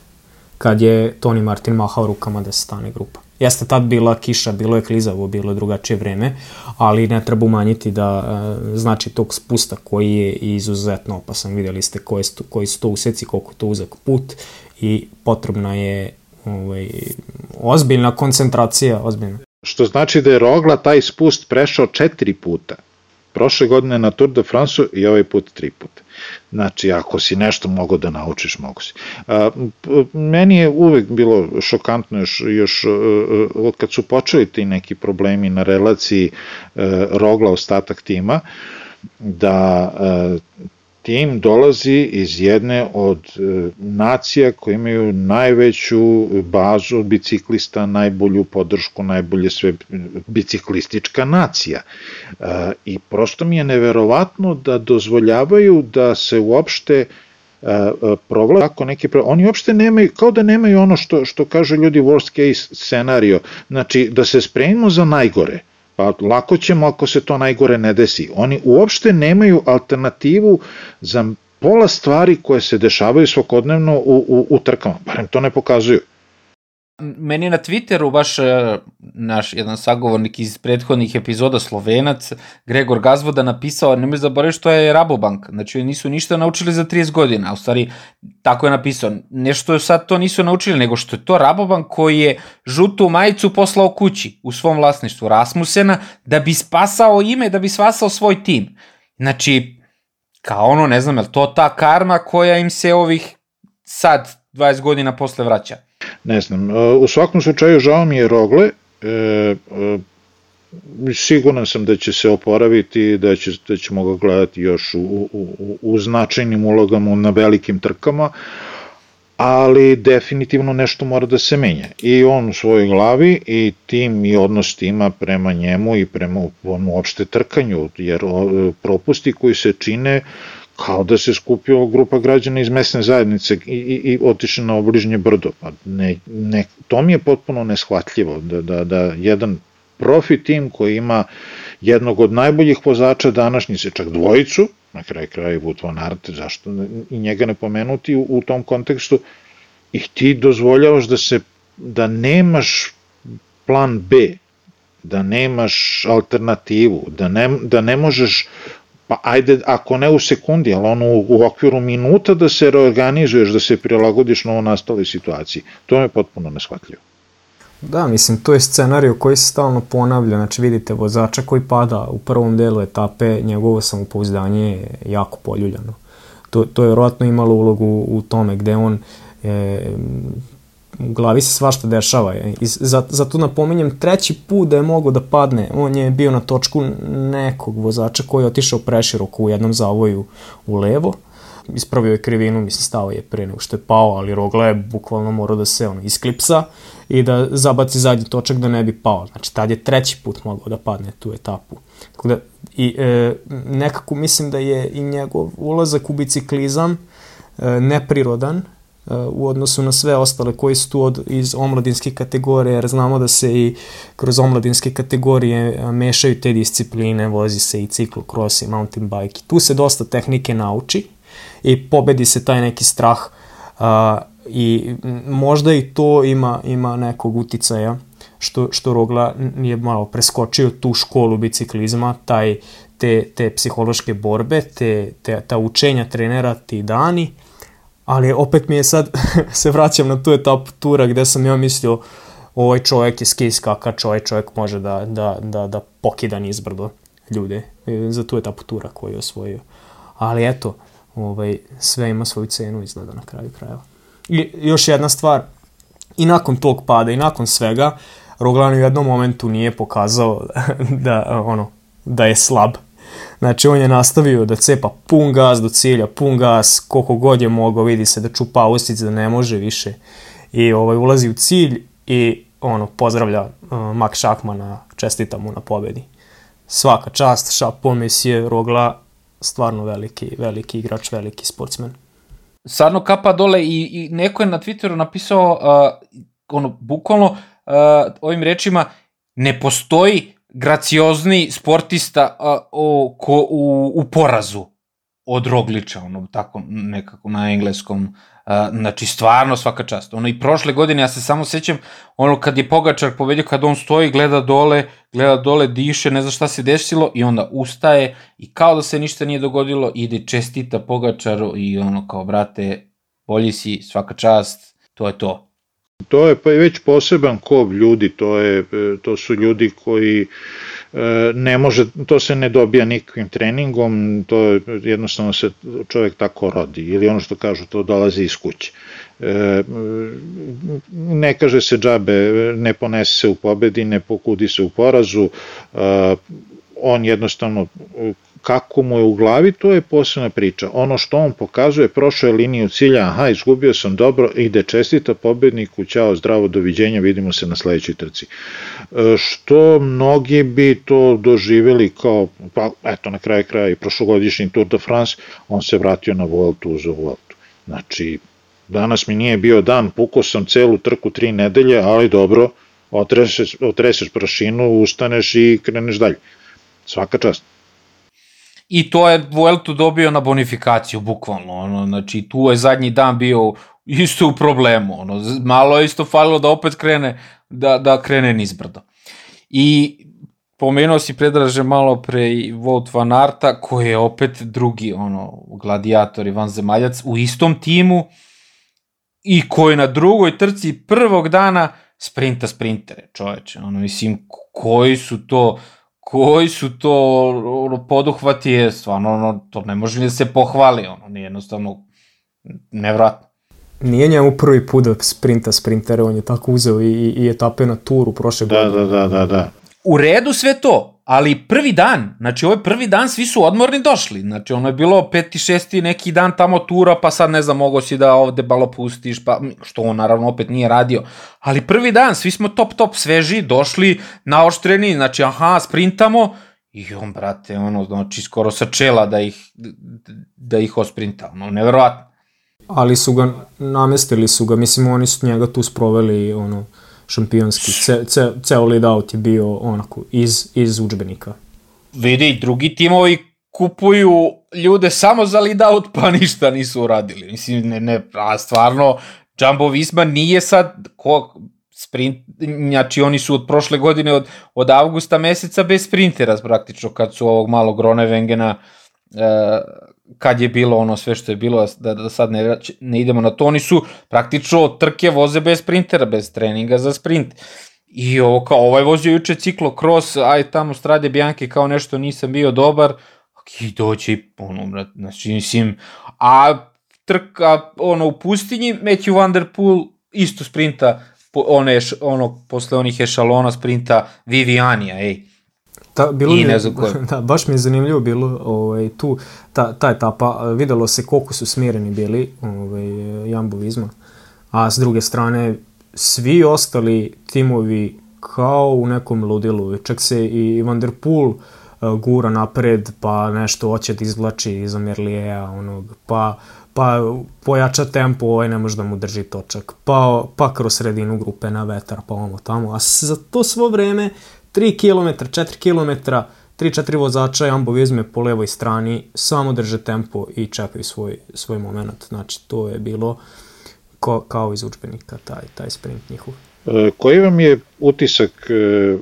kad je Toni Martin mahao rukama da se stane grupa. Jeste tad bila kiša, bilo je klizavo, bilo je drugačije vreme, ali ne treba umanjiti da e, znači tog spusta koji je izuzetno opasan. Videli ste koji su, koji su to useci, koliko to uzak put i potrebna je ovaj, ozbiljna koncentracija, ozbiljna. Što znači da je Rogla taj spust prešao četiri puta. Prošle godine na Tour de France i ovaj put tri puta. Znači, ako si nešto mogo da naučiš, mogo si. A, meni je uvek bilo šokantno još, još uh, kad su počeli ti neki problemi na relaciji uh, Rogla ostatak tima, da tim dolazi iz jedne od e, nacija koje imaju najveću bazu biciklista, najbolju podršku, najbolje sve biciklistička nacija. E, I prosto mi je neverovatno da dozvoljavaju da se uopšte e, progleda tako neki oni uopšte nemaju kao da nemaju ono što što kažu ljudi worst case scenario znači da se spremimo za najgore Pa lako ćemo ako se to najgore ne desi. Oni uopšte nemaju alternativu za pola stvari koje se dešavaju svakodnevno u, u, u trkama, barem to ne pokazuju. Meni na Twitteru baš e, naš jedan sagovornik iz prethodnih epizoda Slovenac, Gregor Gazvoda napisao, nemoj zaboraviti što je Rabobank, znači oni nisu ništa naučili za 30 godina, u stvari tako je napisao, nešto sad to nisu naučili, nego što je to Rabobank koji je žutu majicu poslao kući u svom vlasništvu Rasmusena da bi spasao ime, da bi spasao svoj tim. Znači, kao ono, ne znam, je to ta karma koja im se ovih sad 20 godina posle vraća? Ne znam. U svakom slučaju žao mi je Rogle. E, e, siguran sam da će se oporaviti, da, će, da ćemo ga gledati još u, u, u značajnim ulogama na velikim trkama, ali definitivno nešto mora da se menja. I on u svojoj glavi i tim i odnos tima prema njemu i prema uopšte trkanju, jer propusti koji se čine kao da se skupio grupa građana iz mesne zajednice i, i, i otišli na obližnje brdo. Pa ne, ne, to mi je potpuno neshvatljivo, da, da, da jedan profi tim koji ima jednog od najboljih vozača današnjice, čak dvojicu, na kraj kraja i Wout van zašto i njega ne pomenuti u, u tom kontekstu, i ti dozvoljavaš da se, da nemaš plan B, da nemaš alternativu, da ne, da ne možeš pa ajde, ako ne u sekundi, ali ono u, okviru minuta da se reorganizuješ, da se prilagodiš novo nastali situaciji. To je potpuno neshvatljivo. Da, mislim, to je scenariju koji se stalno ponavlja, znači vidite vozača koji pada u prvom delu etape, njegovo samopouzdanje je jako poljuljano. To, to je vjerojatno imalo ulogu u tome gde on e, u glavi se svašta dešava. I zato napominjem treći put da je mogo da padne. On je bio na točku nekog vozača koji je otišao preširoko u jednom zavoju u levo. Ispravio je krivinu, mislim stao je pre nego što je pao, ali Rogla je bukvalno morao da se ono isklipsa i da zabaci zadnji točak da ne bi pao. Znači tad je treći put mogao da padne tu etapu. Tako da, i, e, nekako mislim da je i njegov ulazak u biciklizam e, neprirodan u odnosu na sve ostale koji su tu od, iz omladinske kategorije, jer znamo da se i kroz omladinske kategorije mešaju te discipline, vozi se i ciklokros i mountain bike. Tu se dosta tehnike nauči i pobedi se taj neki strah a, i možda i to ima, ima nekog uticaja što, što Rogla je malo preskočio tu školu biciklizma, taj, te, te psihološke borbe, te, te, ta učenja trenera ti dani, ali opet mi je sad, se vraćam na tu etapu tura gde sam ja mislio ovaj čovjek je ski skakač, ovaj čovjek može da, da, da, da pokida nizbrdo ljude za tu etapu tura koju je osvojio. Ali eto, ovaj, sve ima svoju cenu izgleda na kraju krajeva. I još jedna stvar, i nakon tog pada i nakon svega, Roglan u jednom momentu nije pokazao da, ono, da je slab, Znači on je nastavio da cepa pun gas do cilja, pun gas, koliko god je mogao, vidi se da čupa ustice, da ne može više. I ovaj, ulazi u cilj i ono, pozdravlja uh, Mak Šakmana, čestita mu na pobedi. Svaka čast, Šapo, Mesije, Rogla, stvarno veliki, veliki igrač, veliki sportsmen. Stvarno kapa dole i, i neko je na Twitteru napisao uh, ono, bukvalno uh, ovim rečima ne postoji graciozni sportista a, o, ko, u, u porazu od Rogliča, ono, tako nekako na engleskom, a, znači stvarno svaka čast. Ono i prošle godine, ja se samo sećam, ono kad je Pogačar pobedio, kad on stoji, gleda dole, gleda dole, diše, ne zna šta se desilo i onda ustaje i kao da se ništa nije dogodilo, ide čestita Pogačaru i ono kao, brate, bolji si, svaka čast, to je to. To je pa već poseban kov ljudi, to, je, e, to su ljudi koji e, ne može, to se ne dobija nikakvim treningom, to je, jednostavno se čovjek tako rodi, ili ono što kažu, to dolazi iz kuće. E, ne kaže se džabe, ne ponese se u pobedi, ne pokudi se u porazu, on jednostavno kako mu je u glavi, to je posebna priča. Ono što on pokazuje, prošao je liniju cilja, aha, izgubio sam dobro, ide čestita pobedniku, ćao, zdravo, doviđenja, vidimo se na sledećoj trci. E, što mnogi bi to doživeli kao, pa eto, na kraju kraja i prošlogodišnji Tour de France, on se vratio na Vueltu uz Vueltu. Znači, danas mi nije bio dan, pukao sam celu trku tri nedelje, ali dobro, otreseš, otreseš prašinu, ustaneš i kreneš dalje. Svaka čast i to je Vueltu dobio na bonifikaciju, bukvalno. Ono, znači, tu je zadnji dan bio isto u problemu. Ono, malo je isto falilo da opet krene, da, da krene nizbrdo. I pomenuo si predraže malo pre i Wout van Arta, koji je opet drugi ono, gladijator i vanzemaljac u istom timu i koji na drugoj trci prvog dana sprinta sprintere, čoveče. Ono, mislim, koji su to koji su to ono, poduhvati je stvarno, ono, to ne može ni da se pohvali, ono, nije jednostavno nevratno. Nije njemu prvi put da sprinta sprintere, on je tako uzeo i, i etape na turu prošle da, godine. Da, da, da, da. U redu sve to, ali prvi dan, znači ovaj prvi dan svi su odmorni došli, znači ono je bilo peti, šesti neki dan tamo tura, pa sad ne znam, mogo si da ovde balo pustiš, pa što on naravno opet nije radio, ali prvi dan svi smo top top sveži, došli naoštreni, znači aha, sprintamo, i on, brate, ono, znači skoro sa čela da ih, da ih osprinta, ono, neverovatno. Ali su ga, namestili su ga, mislim, oni su njega tu sproveli, ono, šampionski. Ce, ce, ceo lead out je bio onako iz, iz učbenika. Vidi, drugi timovi kupuju ljude samo za lead out, pa ništa nisu uradili. Mislim, ne, ne, a stvarno, Jumbo Visma nije sad, ko, sprint, znači oni su od prošle godine, od, od avgusta meseca bez sprintera praktično, kad su ovog malog Gronevengena e, kad je bilo ono sve što je bilo, da, da sad ne, ne idemo na to, oni su praktično trke voze bez sprintera, bez treninga za sprint. I ovo kao, ovaj vozio juče ciklo cross, aj tamo strade Bianchi kao nešto nisam bio dobar, i doći, ono, znači, mislim, a trka, ono, u pustinji, Matthew Van Der isto sprinta, one, ono, posle onih ešalona sprinta Vivianija, ej, Ta, bilo I ne znam koje. Da, baš mi je zanimljivo bilo ovaj, tu, ta, ta etapa, videlo se koliko su smireni bili ovaj, Jambo Vizma, a s druge strane svi ostali timovi kao u nekom ludilu, čak se i Van der Poel uh, gura napred, pa nešto hoće da izvlači iza Merlijeja, onog, pa pa pojača tempo, ovaj ne može da mu drži točak, pa, pa kroz sredinu grupe na vetar, pa ono tamo, a za to svo vreme 3 km, 4 km, 3-4 vozača Jambo Vizme po levoj strani, samo drže tempo i čekaju svoj, svoj moment. Znači, to je bilo ko, kao iz učbenika, taj, taj sprint njihov. E, koji vam je utisak, e,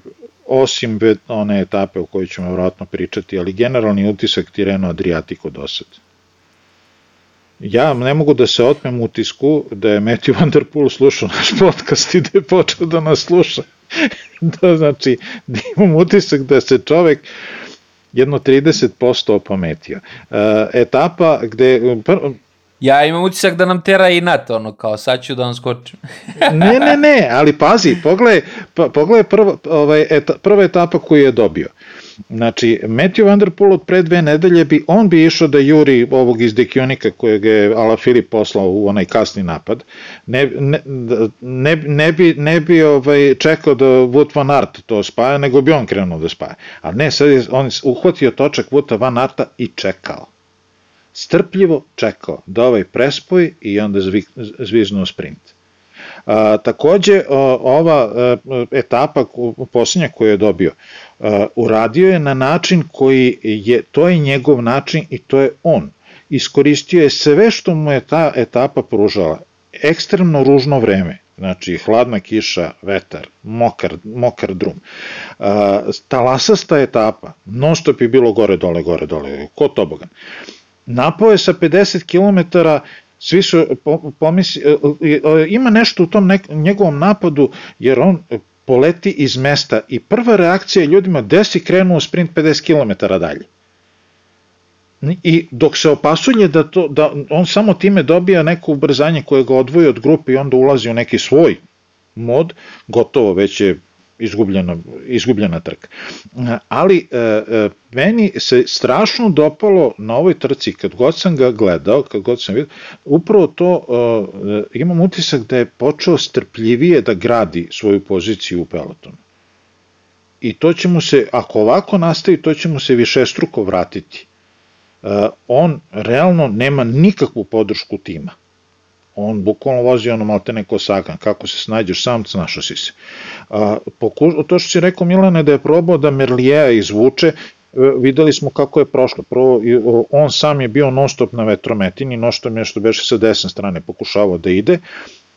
osim one etape o kojoj ćemo vratno pričati, ali generalni utisak Tireno Adriatico do sad? Ja ne mogu da se otmem utisku da je Matthew Van Der Poel slušao naš podcast i da je počeo da nas sluša. da znači, da imam utisak da se čovek jedno 30% opametio. Uh, etapa gde... Pr... Ja imam utisak da nam tera i NATO, ono, kao sad ću da vam skočim. ne, ne, ne, ali pazi, pogledaj, pogledaj prva, ovaj, eta, prva etapa koju je dobio. Znači, Matthew Van Der Poel od pre dve nedelje bi, on bi išao da juri ovog iz Dekionika kojeg je Ala Filip poslao u onaj kasni napad, ne, ne, ne, ne bi, ne bi ovaj, čekao da Wout Van Aert to spaja, nego bi on krenuo da spaja. Ali ne, sad je on uhvatio točak Wouta Van Aerta i čekao. Strpljivo čekao da ovaj prespoji i onda zviznuo sprint. A, takođe, ova e, etapa posljednja koju je dobio, uradio je na način koji je, to je njegov način i to je on. Iskoristio je sve što mu je ta etapa pružala. Ekstremno ružno vreme, znači hladna kiša, vetar, mokar, mokar drum. Uh, talasasta etapa, non stop je bilo gore, dole, gore, dole, ko tobogan. Napao je sa 50 km svi su pomisli, e, e, ima nešto u tom nek, njegovom napadu, jer on poleti iz mesta i prva reakcija ljudima gde si krenuo sprint 50 km dalje. I dok se opasulje da, to, da on samo time dobija neko ubrzanje koje ga odvoji od grupe i onda ulazi u neki svoj mod, gotovo već je izgubljena, izgubljena trka. Ali e, e, meni se strašno dopalo na ovoj trci, kad god sam ga gledao, kad god sam vidio, upravo to, e, imam utisak da je počeo strpljivije da gradi svoju poziciju u pelotonu. I to će mu se, ako ovako nastavi, to će mu se više struko vratiti. On realno nema nikakvu podršku tima on bukvalno vozi ono malte neko sagan, kako se snađeš sam, snašao si se. A, poku, to što si rekao Milane da je probao da Merlija izvuče, videli smo kako je prošlo. Prvo, on sam je bio non stop na vetrometini, non stop nešto beše sa desne strane pokušavao da ide,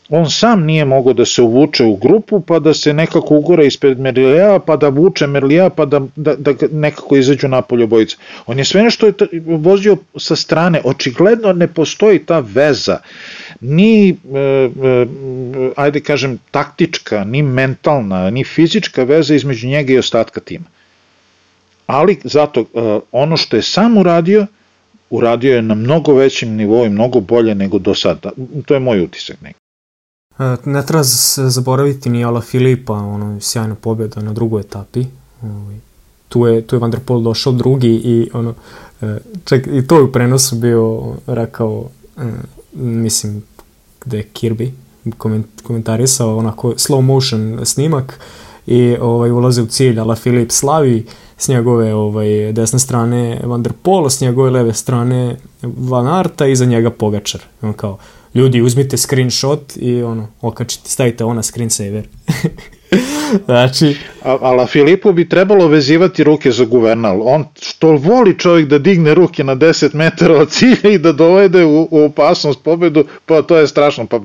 on sam nije mogao da se uvuče u grupu, pa da se nekako ugora ispred Merlija, pa da vuče Merlija, pa da, da, da nekako izađu napolje obojice. On je sve nešto je vozio sa strane, očigledno ne postoji ta veza, ni, e, e, ajde kažem, taktička, ni mentalna, ni fizička veza između njega i ostatka tima. Ali zato e, ono što je sam uradio, uradio je na mnogo većem nivou i mnogo bolje nego do sada. To je moj utisak neki. Ne treba zaboraviti ni Ala Filipa, ono, sjajna pobjeda na drugoj etapi. Ovaj, tu je, tu je Van der Pol došao drugi i ono, čak i to je u prenosu bio rekao, mislim, gde je Kirby komentarisao onako slow motion snimak i ovaj, ulaze u cilj, Ala Filip slavi s njegove ovaj, desne strane Van der Pol, s njegove leve strane Van Arta i za njega Pogačar. On kao, ljudi uzmite screenshot i ono, okačite, stavite ona screensaver. znači... A, ala Filipu bi trebalo vezivati ruke za guvernal. On što voli čovjek da digne ruke na 10 metara od cilja i da dovede u, u opasnost pobedu, pa to je strašno. Pa uh,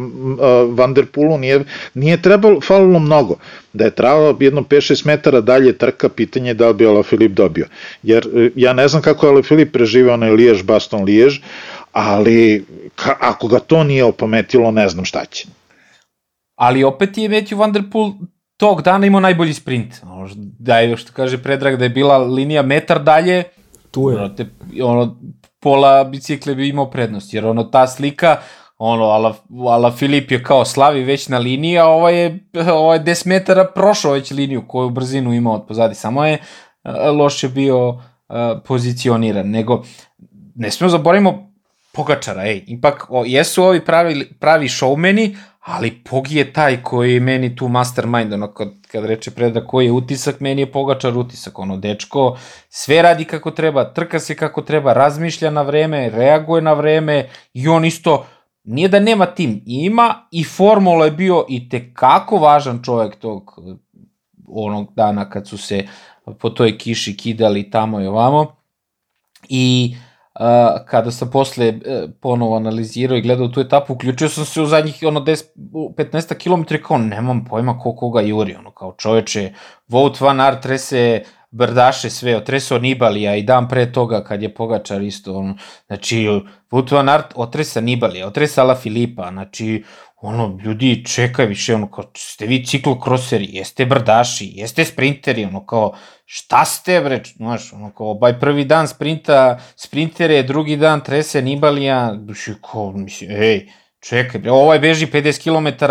Van der Pulu nije, nije trebalo, falilo mnogo. Da je trebalo jedno 5-6 metara dalje trka, pitanje je da li bi Ala Filip dobio. Jer uh, ja ne znam kako je Ala Filip preživao onaj Lijež, Baston Lijež, ali ka, ako ga to nije opametilo, ne znam šta će. Ali opet je Matthew Van Der Poel tog dana imao najbolji sprint. Da je, što kaže Predrag, da je bila linija metar dalje, tu je. Te, ono, pola bicikle bi imao prednost, jer ono, ta slika, ono, ala, ala Filip je kao slavi već na liniji, a ovo je, ovo je 10 metara prošao već liniju koju brzinu imao od pozadi, samo je loše bio uh, pozicioniran, nego ne smemo zaboravimo Pogačara, ej, ipak o, jesu ovi pravi, pravi showmeni, ali Pogi je taj koji je meni tu mastermind, ono kad, kad reče Predrag koji je utisak, meni je Pogačar utisak, ono dečko, sve radi kako treba, trka se kako treba, razmišlja na vreme, reaguje na vreme i on isto, nije da nema tim, ima i Formula je bio i tekako važan čovjek tog onog dana kad su se po toj kiši kidali tamo i ovamo i uh, Kada sam posle uh, ponovo analizirao i gledao tu etapu, uključio sam se u zadnjih ono 10, 15 km kao nemam pojma ko koga juri, ono kao čoveče, Vout Van Aert trese brdaše sve, otresao Nibalija i dan pre toga kad je Pogačar isto, ono, znači Vout Van Aert otresa Nibalija, otresa Ala Filipa, znači ono, ljudi čekaj više, ono, kao, ste vi ciklokroseri, jeste brdaši, jeste sprinteri, ono, kao, šta ste, bre, znaš, ono, kao, baj prvi dan sprinta, sprintere, drugi dan trese Nibalija, duši, kao, mislim, ej, čekaj, bre, ovaj beži 50 km,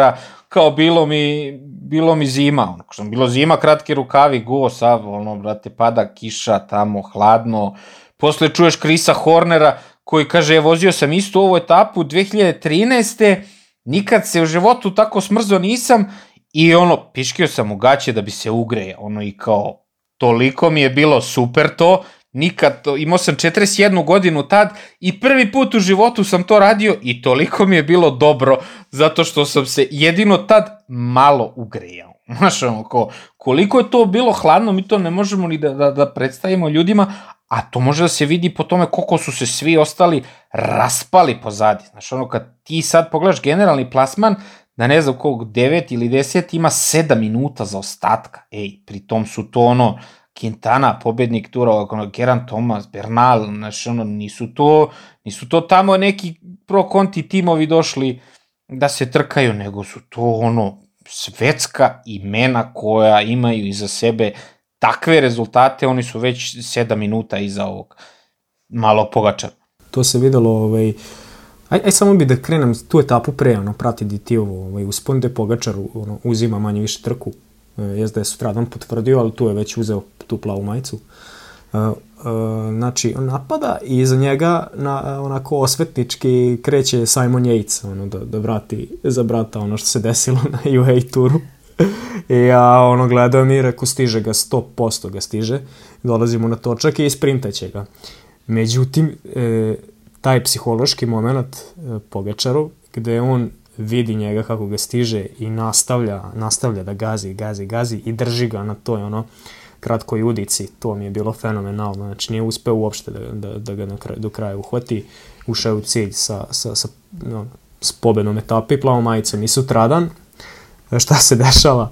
kao, bilo mi, bilo mi zima, ono, kao, bilo zima, kratke rukavi, go, sav, ono, brate, pada kiša tamo, hladno, posle čuješ Krisa Hornera, koji kaže, je vozio sam istu ovu etapu 2013 Nikad se u životu tako smrzo nisam i ono, piškio sam u gaće da bi se ugreje, ono i kao, toliko mi je bilo super to, nikad, to, imao sam 41 godinu tad i prvi put u životu sam to radio i toliko mi je bilo dobro zato što sam se jedino tad malo ugrejao. Znaš, ono, ko, koliko je to bilo hladno, mi to ne možemo ni da, da, da predstavimo ljudima, a to može da se vidi po tome koliko su se svi ostali raspali pozadi. Znaš, ono, kad ti sad pogledaš generalni plasman, da ne znam kog 9 ili 10 ima 7 minuta za ostatka. Ej, pritom su to ono, Quintana, pobednik tura, ono, Geran Thomas, Bernal, znaš, ono, nisu to, nisu to tamo neki pro konti timovi došli da se trkaju, nego su to ono, svetska imena koja imaju iza sebe takve rezultate, oni su već 7 minuta iza ovog malo pogača. To se videlo, ovaj, aj, aj samo bi da krenem tu etapu pre, ono, prati ti ovo, ovaj, uspon da Pogačar ono, uzima manje više trku, jezda je sutradan potvrdio, ali tu je već uzeo tu plavu majicu. E, znači, on napada i iza njega na, onako osvetnički kreće Simon Yates, ono, da, da vrati za brata ono što se desilo na UA turu. I ja ono gledam i rekao stiže ga, 100% ga stiže. Dolazimo na točak i sprintaće ga. Međutim, e, taj psihološki moment e, Pogačaru, gde on vidi njega kako ga stiže i nastavlja, nastavlja da gazi, gazi, gazi i drži ga na toj ono kratkoj udici, to mi je bilo fenomenalno, znači nije uspeo uopšte da, da, da ga na kraj, do kraja uhvati, ušao u cilj sa, sa, sa, no, s pobednom etape i plavom majicom i sutradan, šta se dešava?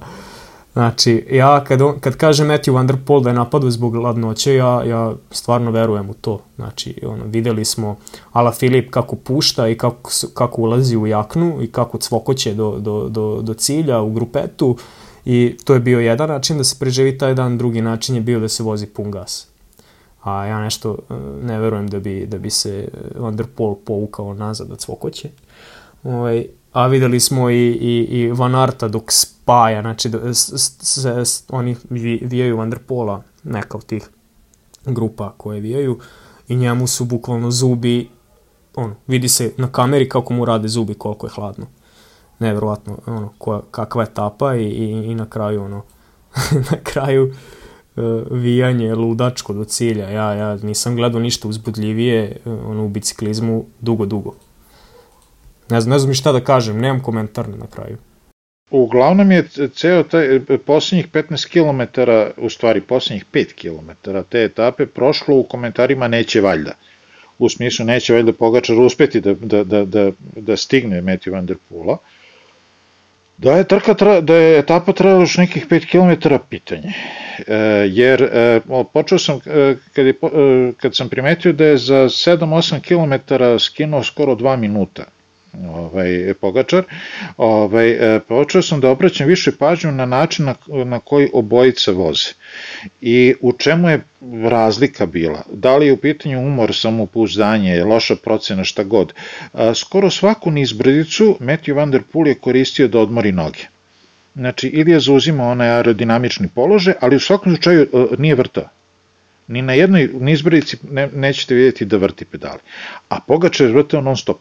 Znači, ja kad, on, kad kaže Matthew Van Der Poel da je napadao zbog gladnoće, ja, ja stvarno verujem u to. Znači, ono, videli smo Ala Filip kako pušta i kako, kako ulazi u jaknu i kako cvokoće do, do, do, do cilja u grupetu i to je bio jedan način da se preživi taj dan, drugi način je bio da se vozi pun gas. A ja nešto e, ne verujem da bi, da bi se Van Der Poel povukao nazad od cvokoće. Ovaj, a videli smo i, i, i Van Arta dok spaja, znači da, s, s, s, oni vijaju Van Der Pola, neka od tih grupa koje vijaju i njemu su bukvalno zubi, ono, vidi se na kameri kako mu rade zubi, koliko je hladno. Nevjerovatno, ono, koja, kakva je tapa i, i, i na kraju, ono, na kraju uh, vijanje ludačko do cilja. Ja, ja nisam gledao ništa uzbudljivije ono, u biciklizmu dugo, dugo. Ne znam, ne znam šta da kažem, nemam komentar na kraju. Uglavnom je ceo taj posljednjih 15 km, u stvari posljednjih 5 km te etape prošlo u komentarima neće valjda. U smislu neće valjda Pogačar uspeti da, da, da, da, da stigne Matthew Van Der Poola. Da je, trka, tra, da je etapa trajala još nekih 5 km pitanje. E, jer e, počeo sam, e, kad, je, e, kad sam primetio da je za 7-8 km skinuo skoro 2 minuta ovaj, Pogačar, ovaj, e, počeo sam da obraćam više pažnju na način na, na koji obojice voze i u čemu je razlika bila. Da li je u pitanju umor, samopouzdanje, loša procena, šta god. Skoro svaku nizbrdicu Matthew Van Der Poel je koristio da odmori noge. Znači, ili je zauzimao onaj aerodinamični položaj, ali u svakom slučaju e, nije vrtao. Ni na jednoj nizbrdici ne, nećete vidjeti da vrti pedali. A Pogačar je vrtao non stop.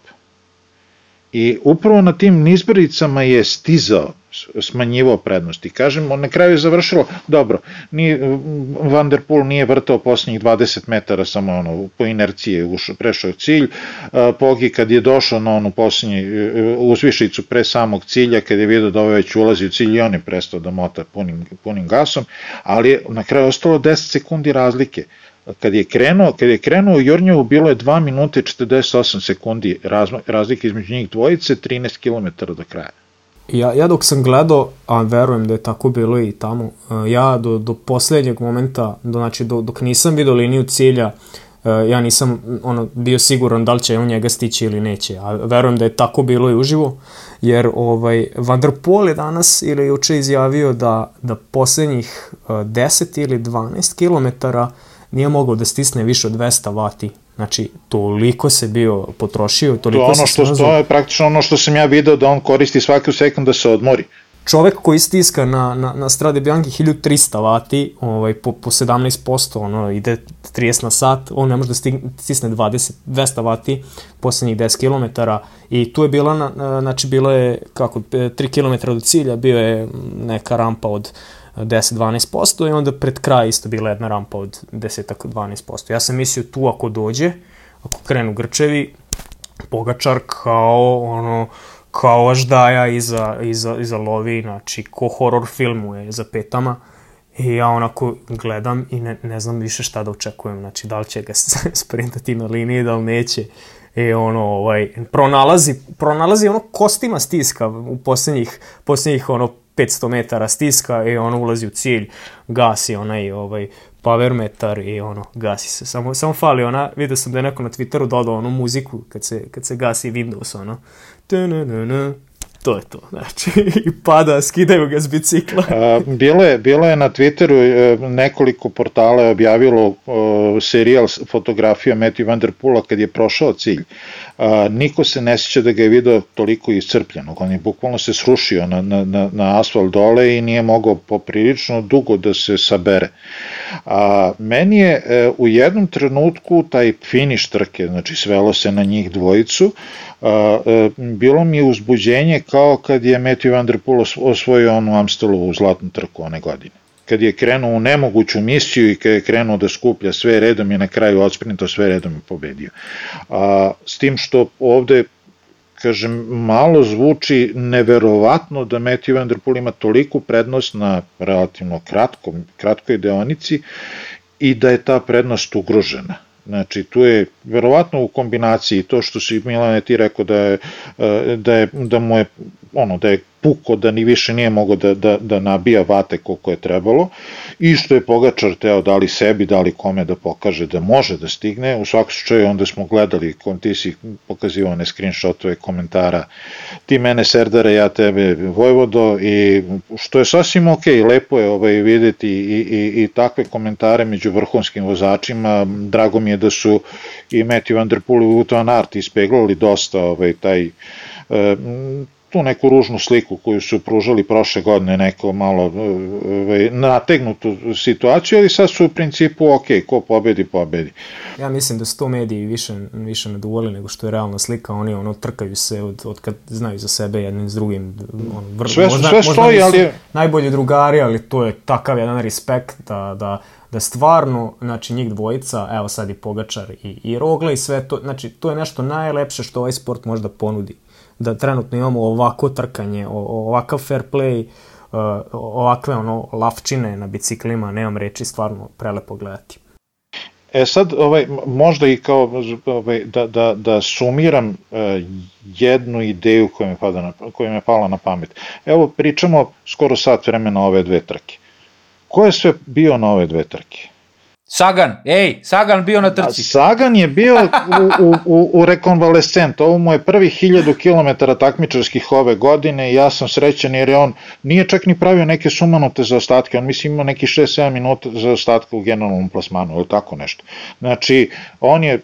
I upravo na tim nizbricama je stizao, smanjivo prednosti. Kažem, on na kraju je završilo, dobro, ni, Van der Poel nije vrtao posljednjih 20 metara, samo ono, po inerciji je ušao, prešao cilj, Pogi kad je došao na onu posljednji e, uzvišicu pre samog cilja, kad je vidio da ovo već ulazi u cilj i on je prestao da mota punim, punim gasom, ali na kraju ostalo 10 sekundi razlike kad je krenuo, kad je krenuo Jurnjevu bilo je 2 minute 48 sekundi razlike između njih dvojice, 13 km do kraja. Ja, ja dok sam gledao, a verujem da je tako bilo i tamo, e, ja do, do poslednjeg momenta, do, znači do, dok nisam vidio liniju cilja, e, ja nisam ono, bio siguran da li će on njega stići ili neće, a verujem da je tako bilo i uživo, jer ovaj, Van der Poel je danas ili juče izjavio da, da poslednjih 10 e, ili 12 kilometara nije mogao da stisne više od 200 vati. Znači, toliko se bio potrošio, toliko to ono što, se To je praktično ono što sam ja video da on koristi svaku sekund da se odmori. Čovek koji stiska na, na, na Strade Bianchi 1300 vati, ovaj, po, po 17%, ono, ide 30 na sat, on ne može da stisne 20, 200 vati poslednjih 10 km i tu je bila, na, znači bilo je kako, 3 km od cilja, bio je neka rampa od 10-12% i onda pred kraj isto bila jedna rampa od 10-12%. Ja sam mislio tu ako dođe, ako krenu grčevi, Pogačar kao ono, kao aždaja iza, iza, iza lovi, znači ko horror filmuje za petama. I ja onako gledam i ne, ne znam više šta da očekujem, znači da li će ga sprintati na liniji, da li neće. I ono, ovaj, pronalazi, pronalazi ono kostima stiska u poslednjih, poslednjih ono 500 metara stiska i ono ulazi u cilj, gasi onaj ovaj power metar i ono gasi se. Samo samo fali ona, video sam da je neko na Twitteru dodao onu muziku kad se kad se gasi Windows ono. To je to, znači, i pada, skidaju ga s bicikla. Bilo, je, bilo je na Twitteru, e, nekoliko portala je objavilo o, serijal fotografija Matthew Van Der Poola kad je prošao cilj a, niko se ne sjeća da ga je video toliko iscrpljenog, on je bukvalno se srušio na, na, na, na asfalt dole i nije mogao poprilično dugo da se sabere. A, meni je e, u jednom trenutku taj finiš trke, znači svelo se na njih dvojicu, a, e, bilo mi je uzbuđenje kao kad je Matthew Van Der Poel osvojio onu Amstelovu zlatnu trku one godine kad je krenuo u nemoguću misiju i kad je krenuo da skuplja sve redom i na kraju odsprinto sve redom i pobedio. A, s tim što ovde kažem, malo zvuči neverovatno da Matthew Van Der Poel ima toliku prednost na relativno kratkom, kratkoj deonici i da je ta prednost ugrožena. Znači, tu je verovatno u kombinaciji to što si Milane ti rekao da je, e, da je, da mu je, ono, da je puko da ni više nije mogo da, da, da nabija vate koliko je trebalo. I što je Pogačar teo da li sebi, da li kome da pokaže da može da stigne, u svakom slučaju onda smo gledali, kom ti si pokazivao one screenshotove komentara, ti mene Serdare, ja tebe Vojvodo i što je sasvim ok, lepo je ovaj, videti i, i, i takve komentare među vrhunskim vozačima, drago mi je da su i Matthew Van Der Poel i Wout Aert ispeglali dosta ovaj, taj e, tu neku ružnu sliku koju su pružali prošle godine, neko malo ovaj, nategnutu situaciju, ali sad su u principu ok, ko pobedi, pobedi. Ja mislim da su to mediji više, više naduvoli nego što je realna slika, oni ono trkaju se od, od kad znaju za sebe jednim s drugim. On, vr, sve, možda, sve stoji, ali... Najbolji drugari, ali to je takav jedan respekt da, da, da stvarno, znači njih dvojica, evo sad i Pogačar i, i Rogla i sve to, znači to je nešto najlepše što ovaj sport može da ponudi da trenutno imamo ovako trkanje, ovakav fair play, uh, ovakve ono lavčine na biciklima, nemam reči, stvarno prelepo gledati. E sad, ovaj, možda i kao ovaj, da, da, da sumiram uh, jednu ideju koja mi, pada na, koja mi je pala na pamet. Evo, pričamo skoro sat vremena ove dve trke. Ko je sve bio na ove dve trke? Sagan, ej, Sagan bio na trci. A Sagan je bio u, u, u, u rekonvalescent, ovo mu je prvi hiljadu kilometara takmičarskih ove godine i ja sam srećan jer je on nije čak ni pravio neke sumanute za ostatke, on mislim ima neki 6-7 minuta za ostatke u generalnom plasmanu ili tako nešto. Znači, on je,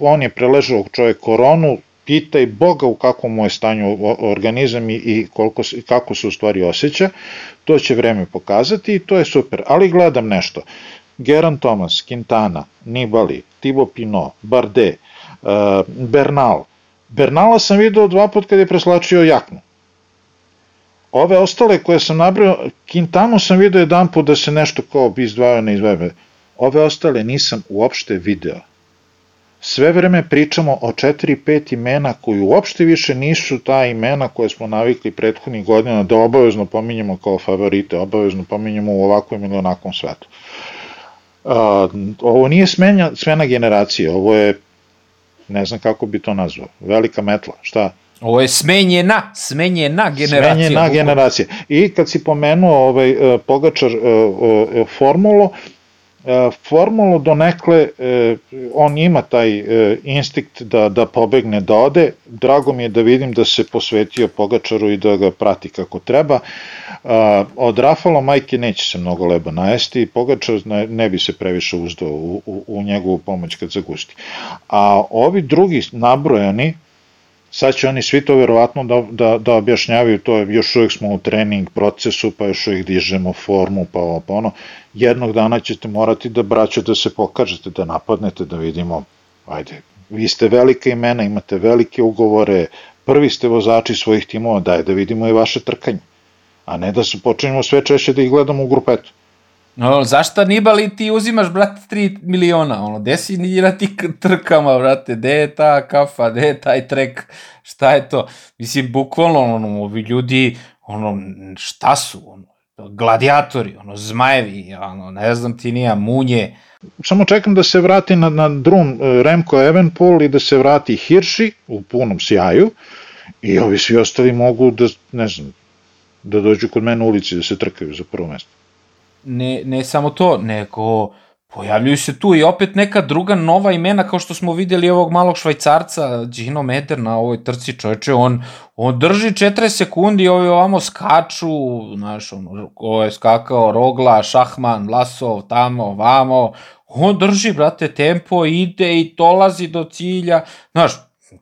on je preležao čovjek koronu, pitaj Boga u kakvom mu je stanju organizam i, i koliko, kako se u stvari osjeća, to će vreme pokazati i to je super, ali gledam nešto. Geran Thomas, Quintana, Nibali, Thibaut Pinot, Bardet, uh, Bernal. Bernala sam video dva put kad je preslačio jaknu. Ove ostale koje sam nabrao, Quintanu sam video jedan put da se nešto kao izdvajao na izvebe. Ove ostale nisam uopšte video. Sve vreme pričamo o 4-5 imena koji uopšte više nisu ta imena koje smo navikli prethodnih godina da obavezno pominjemo kao favorite, obavezno pominjemo u ovakvom ili onakvom svetu. A, ovo nije smenja, smena generacije, ovo je, ne znam kako bi to nazvao, velika metla, šta? Ovo je smenjena, smenjena generacija. Smenjena generacija. I kad si pomenuo ovaj, e, Pogačar uh, E, formulu donekle e, on ima taj e, instinkt da, da pobegne da ode, drago mi je da vidim da se posvetio Pogačaru i da ga prati kako treba. Od Rafalo majke neće se mnogo leba najesti, Pogačar ne, ne bi se previše uzdao u, u, u njegovu pomoć kad zagusti. A ovi drugi nabrojani, sad će oni svi to verovatno da, da, da objašnjavaju, to je, još uvijek smo u trening procesu, pa još uvijek dižemo formu, pa ovo, pa ono, jednog dana ćete morati da braću da se pokažete, da napadnete, da vidimo, ajde, vi ste velike imena, imate velike ugovore, prvi ste vozači svojih timova, daj da vidimo i vaše trkanje, a ne da se počinjemo sve češće da ih gledamo u grupetu. No, zašto Nibali ti uzimaš, brate, 3 miliona? Ono, gde si na ti trkama, brate, gde je ta kafa, gde je taj trek, šta je to? Mislim, bukvalno, ono, ovi ljudi, ono, šta su, ono, gladijatori, ono, zmajevi, ono, ne znam ti nija, munje. Samo čekam da se vrati na, na drum e, Remko Evenpol i da se vrati Hirši u punom sjaju i ovi svi ostali mogu da, ne znam, da dođu kod mene u ulici da se trkaju za prvo mesto ne, ne samo to, nego pojavljuju se tu i opet neka druga nova imena kao što smo videli ovog malog švajcarca Gino Meder na ovoj trci čoveče, on, on drži 4 sekundi i ovi ovamo skaču, znaš, on, ovo je skakao Rogla, Šahman, Vlasov, tamo, vamo, on drži, brate, tempo, ide i dolazi do cilja, znaš,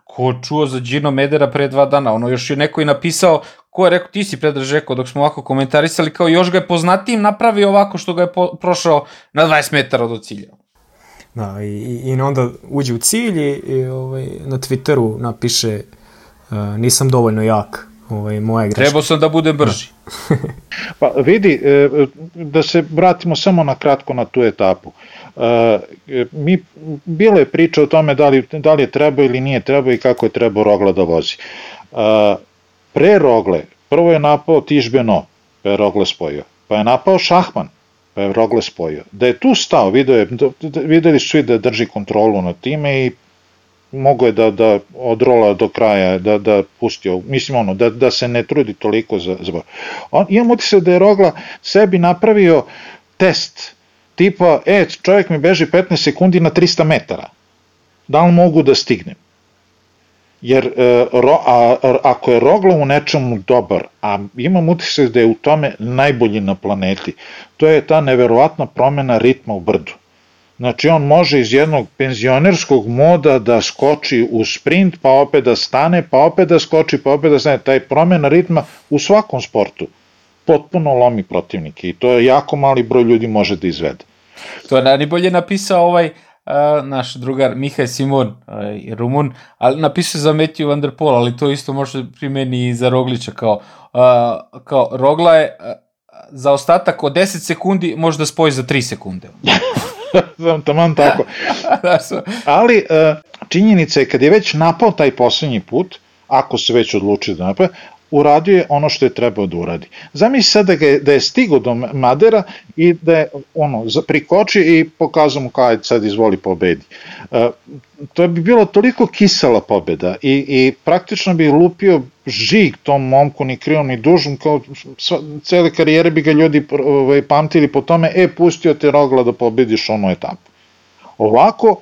ko čuo za Gino Medera pre dva dana, ono još je neko i napisao, ko je rekao, ti si predraž rekao dok smo ovako komentarisali, kao još ga je poznatijim napravio ovako što ga je po, prošao na 20 metara do cilja. Da, i, i onda uđe u cilj i, i ovaj, na Twitteru napiše uh, nisam dovoljno jak, ovaj, moja greška. Trebao sam da budem brži. pa vidi, e, da se vratimo samo na kratko na tu etapu. E, mi, bilo je priča o tome da li, da li je treba ili nije treba i kako je trebao Rogla da vozi. Pre Rogle, prvo je napao Tižbeno, pa je Rogle spojio. Pa je napao Šahman, pa je Rogle spojio. Da je tu stao, video je, videli su svi da drži kontrolu nad time i mogo je da, da odrola do kraja, da, da pustio, mislim ono, da, da se ne trudi toliko za, za On, imam utisak da je Rogla sebi napravio test, tipa, e, čovjek mi beži 15 sekundi na 300 metara, da li mogu da stignem? Jer e, ro, a, a, ako je Rogla u nečemu dobar, a imam utisak da je u tome najbolji na planeti, to je ta neverovatna promena ritma u brdu Znači on može iz jednog penzionerskog moda da skoči u sprint, pa opet da stane, pa opet da skoči, pa opet da stane. Taj promjena ritma u svakom sportu potpuno lomi protivnike i to je jako mali broj ljudi može da izvede. To je najbolje napisao ovaj naš drugar Mihaj Simon, Rumun, ali napisao za Matthew Van der Poel, ali to isto može primeni i za Roglića, kao, kao Rogla je za ostatak od 10 sekundi može da spoji za 3 sekunde. taman tako. Ali e, činjenica je kad je već napao taj poslednji put, ako se već odluči da napao, uradio je ono što je trebao da uradi. Zamisli sad da, ga da je stigo do Madera i da je ono, prikoči i pokazao mu kao sad izvoli pobedi. E, to bi bilo toliko kisela pobeda i, i praktično bi lupio žig tom momku ni krivom ni dužom, kao sva, cele karijere bi ga ljudi ovaj, pamtili po tome, e, pustio te rogla da pobediš onu etapu. Ovako,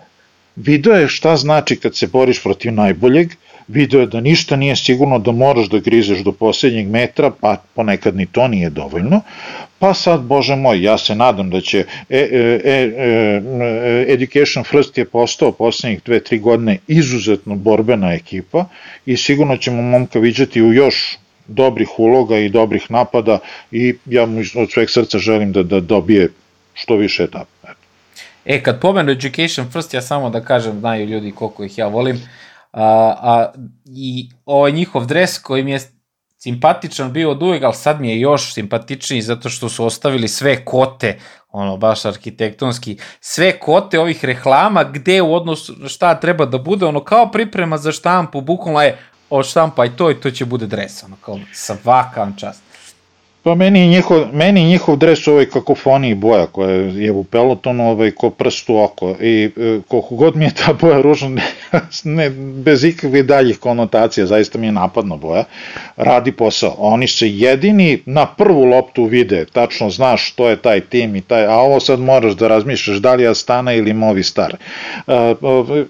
video je šta znači kad se boriš protiv najboljeg, video je da ništa nije sigurno da moraš da grizeš do poslednjeg metra, pa ponekad ni to nije dovoljno, pa sad, bože moj, ja se nadam da će e, e, e, e, Education First je postao poslednjih dve, tri godine izuzetno borbena ekipa i sigurno ćemo momka viđati u još dobrih uloga i dobrih napada i ja mu od sveg srca želim da, da dobije što više etapa. E, kad pomenu Education First, ja samo da kažem, znaju ljudi koliko ih ja volim, a, a, i ovaj njihov dres koji mi je simpatičan bio od uvek, ali sad mi je još simpatičniji zato što su ostavili sve kote, ono baš arhitektonski, sve kote ovih reklama gde u odnosu šta treba da bude, ono kao priprema za štampu, bukvalno je od štampa i to i to će bude dres, ono kao svaka čast. Pa meni njihov, meni njihov dres u ovoj kakofoniji boja koja je u pelotonu ovaj, ko prst u oko i e, koliko god mi je ta boja ružna, ne, ne, bez ikakvih daljih konotacija, zaista mi je napadna boja, radi posao. Oni se jedini na prvu loptu vide, tačno znaš što je taj tim i taj, a ovo sad moraš da razmišljaš da li Astana ili Movistar. E,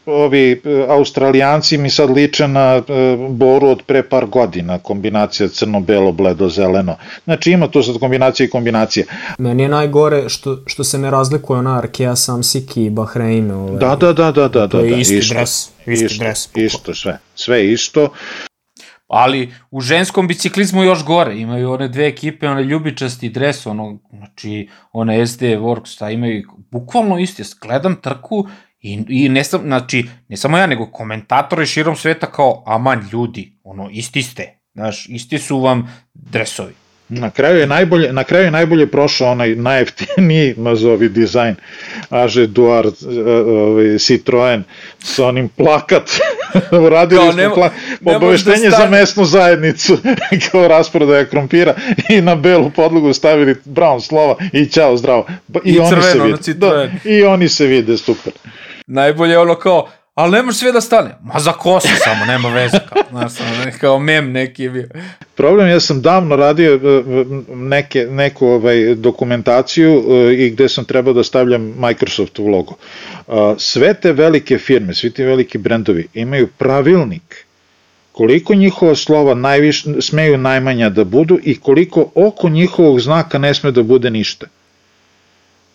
ovi e, australijanci mi sad liče na boru od pre par godina, kombinacija crno-belo, bledo-zeleno. Znači, Znači ima to sad kombinacije i kombinacije. Meni je najgore što, što se ne razlikuje ona Arkea Samsik i Bahrein. Ovaj. Da, da, da, da, da. To je da, isti isto, dres. Isti isto, dres. Isto, sve. Sve isto. Ali u ženskom biciklizmu još gore, imaju one dve ekipe, one ljubičasti dres, ono, znači, one SD Works, ta imaju bukvalno isti, gledam trku i, i ne sam, znači, ne samo ja, nego komentatori širom sveta kao, aman ljudi, ono, isti ste, znaš, isti su vam dresovi. Na kraju je najbolje, na kraju je najbolje prošao onaj najjeftiniji nazovi dizajn. AG Duar ovaj Citroen sa onim plakat. Uradili kao, smo plak, da obaveštenje da za mesnu zajednicu. Kao rasprodaja krompira i na belu podlogu stavili brown slova i ćao zdravo. I, I oni se vide. Da, i oni se vide super. Najbolje ono kao ali ne može sve da stane. Ma za kosu samo, nema veze. Kao, znaš, kao mem neki je bio. Problem, ja sam davno radio e, neke, neku ovaj, dokumentaciju e, i gde sam trebao da stavljam Microsoft u logo. Sve te velike firme, svi ti veliki brendovi imaju pravilnik koliko njihova slova najviš, smeju najmanja da budu i koliko oko njihovog znaka ne sme da bude ništa.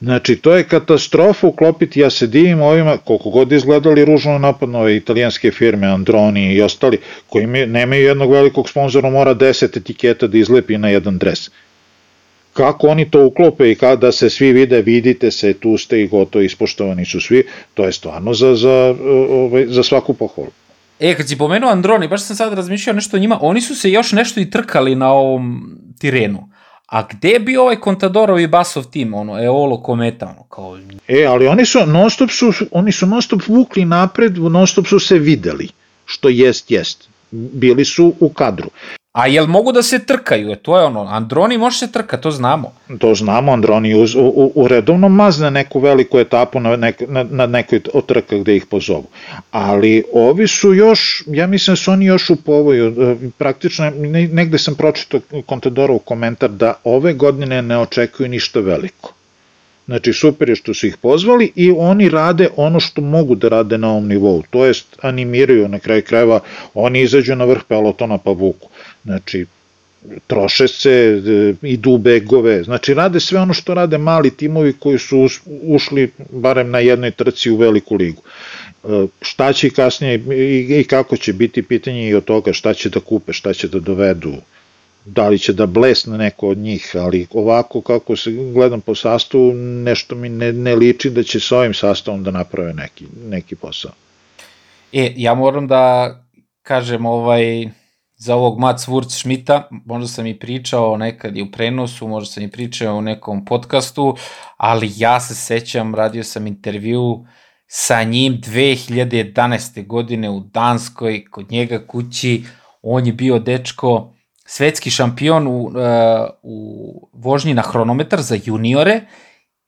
Znači, to je katastrofa uklopiti, ja se divim ovima, koliko god izgledali ružno napadno ove italijanske firme, Androni i ostali, koji nemaju jednog velikog sponzora, mora 10 etiketa da izlepi na jedan dres. Kako oni to uklope i kada se svi vide, vidite se, tu ste i gotovo, ispoštovani su svi, to je stvarno za, za, ovaj, za svaku pohvalu. E, kad si pomenuo Androni, baš sam sad razmišljao nešto o njima, oni su se još nešto i trkali na ovom Tirenu. A gde bio ovaj Contadorov i Basov tim, ono, Eolo Kometa, ono, kao... E, ali oni su non stop su, oni su non stop vukli napred, non stop su se videli, što jest, jest. Bili su u kadru. A jel mogu da se trkaju? E, to je ono, Androni može se trka, to znamo. To znamo, Androni u, u, u redovno mazne neku veliku etapu na, nek, na, na nekoj od trka gde ih pozovu. Ali ovi su još, ja mislim da su oni još u povoju, e, praktično negde sam pročitao Contadorov komentar da ove godine ne očekuju ništa veliko. Znači, super je što su ih pozvali i oni rade ono što mogu da rade na ovom nivou, to jest animiraju na kraju krajeva, oni izađu na vrh pelotona pa vuku. Znači, troše se, e, idu u begove, znači rade sve ono što rade mali timovi koji su ušli barem na jednoj trci u veliku ligu. E, šta će kasnije i kako će biti pitanje i od toga šta će da kupe, šta će da dovedu, da li će da blesne neko od njih, ali ovako kako se gledam po sastavu, nešto mi ne, ne liči da će sa ovim sastavom da naprave neki, neki posao. E, ja moram da kažem ovaj, za ovog Mats Wurz Schmidta, možda sam i pričao nekad i u prenosu, možda sam i pričao u nekom podcastu, ali ja se sećam, radio sam intervju sa njim 2011. godine u Danskoj, kod njega kući, on je bio dečko, svetski šampion u, uh, u vožnji na hronometar za juniore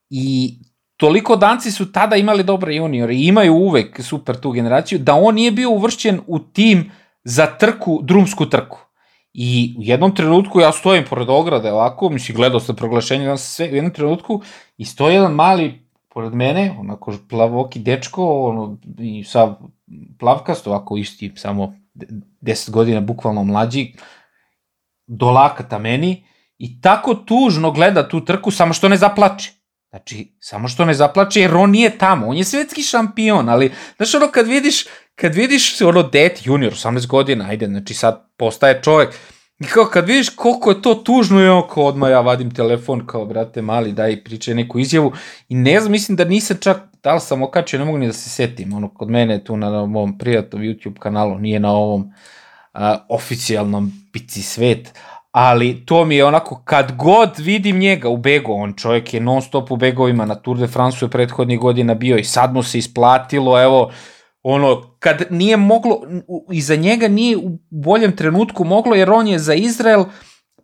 i toliko danci su tada imali dobre juniore i imaju uvek super tu generaciju, da on nije bio uvršćen u tim za trku, drumsku trku. I u jednom trenutku ja stojim pored ograde ovako, mislim gledao sam proglašenje, sam sve, u jednom trenutku i stoji jedan mali pored mene, onako plavoki dečko, ono, i sa plavkast, ovako isti, samo 10 godina bukvalno mlađi, do lakata meni i tako tužno gleda tu trku, samo što ne zaplače. Znači, samo što ne zaplače, jer on nije tamo, on je svetski šampion, ali, znaš, ono, kad vidiš, kad vidiš, ono, det, junior, 18 godina, ajde, znači, sad postaje čovek, i kao, kad vidiš koliko je to tužno, je kao, odmah ja vadim telefon, kao, brate, mali, daj, pričaj neku izjavu, i ne znam, mislim da nisam čak, da li sam okačio, ne mogu ni da se setim, ono, kod mene tu na mom prijatnom YouTube kanalu, nije na ovom uh, oficijalnom Pici Svet, ali to mi je onako, kad god vidim njega u begu, on čovjek je non stop u begovima, na Tour de France je prethodnih godina bio i sad mu se isplatilo, evo, ono, kad nije moglo, iza njega nije u boljem trenutku moglo, jer on je za Izrael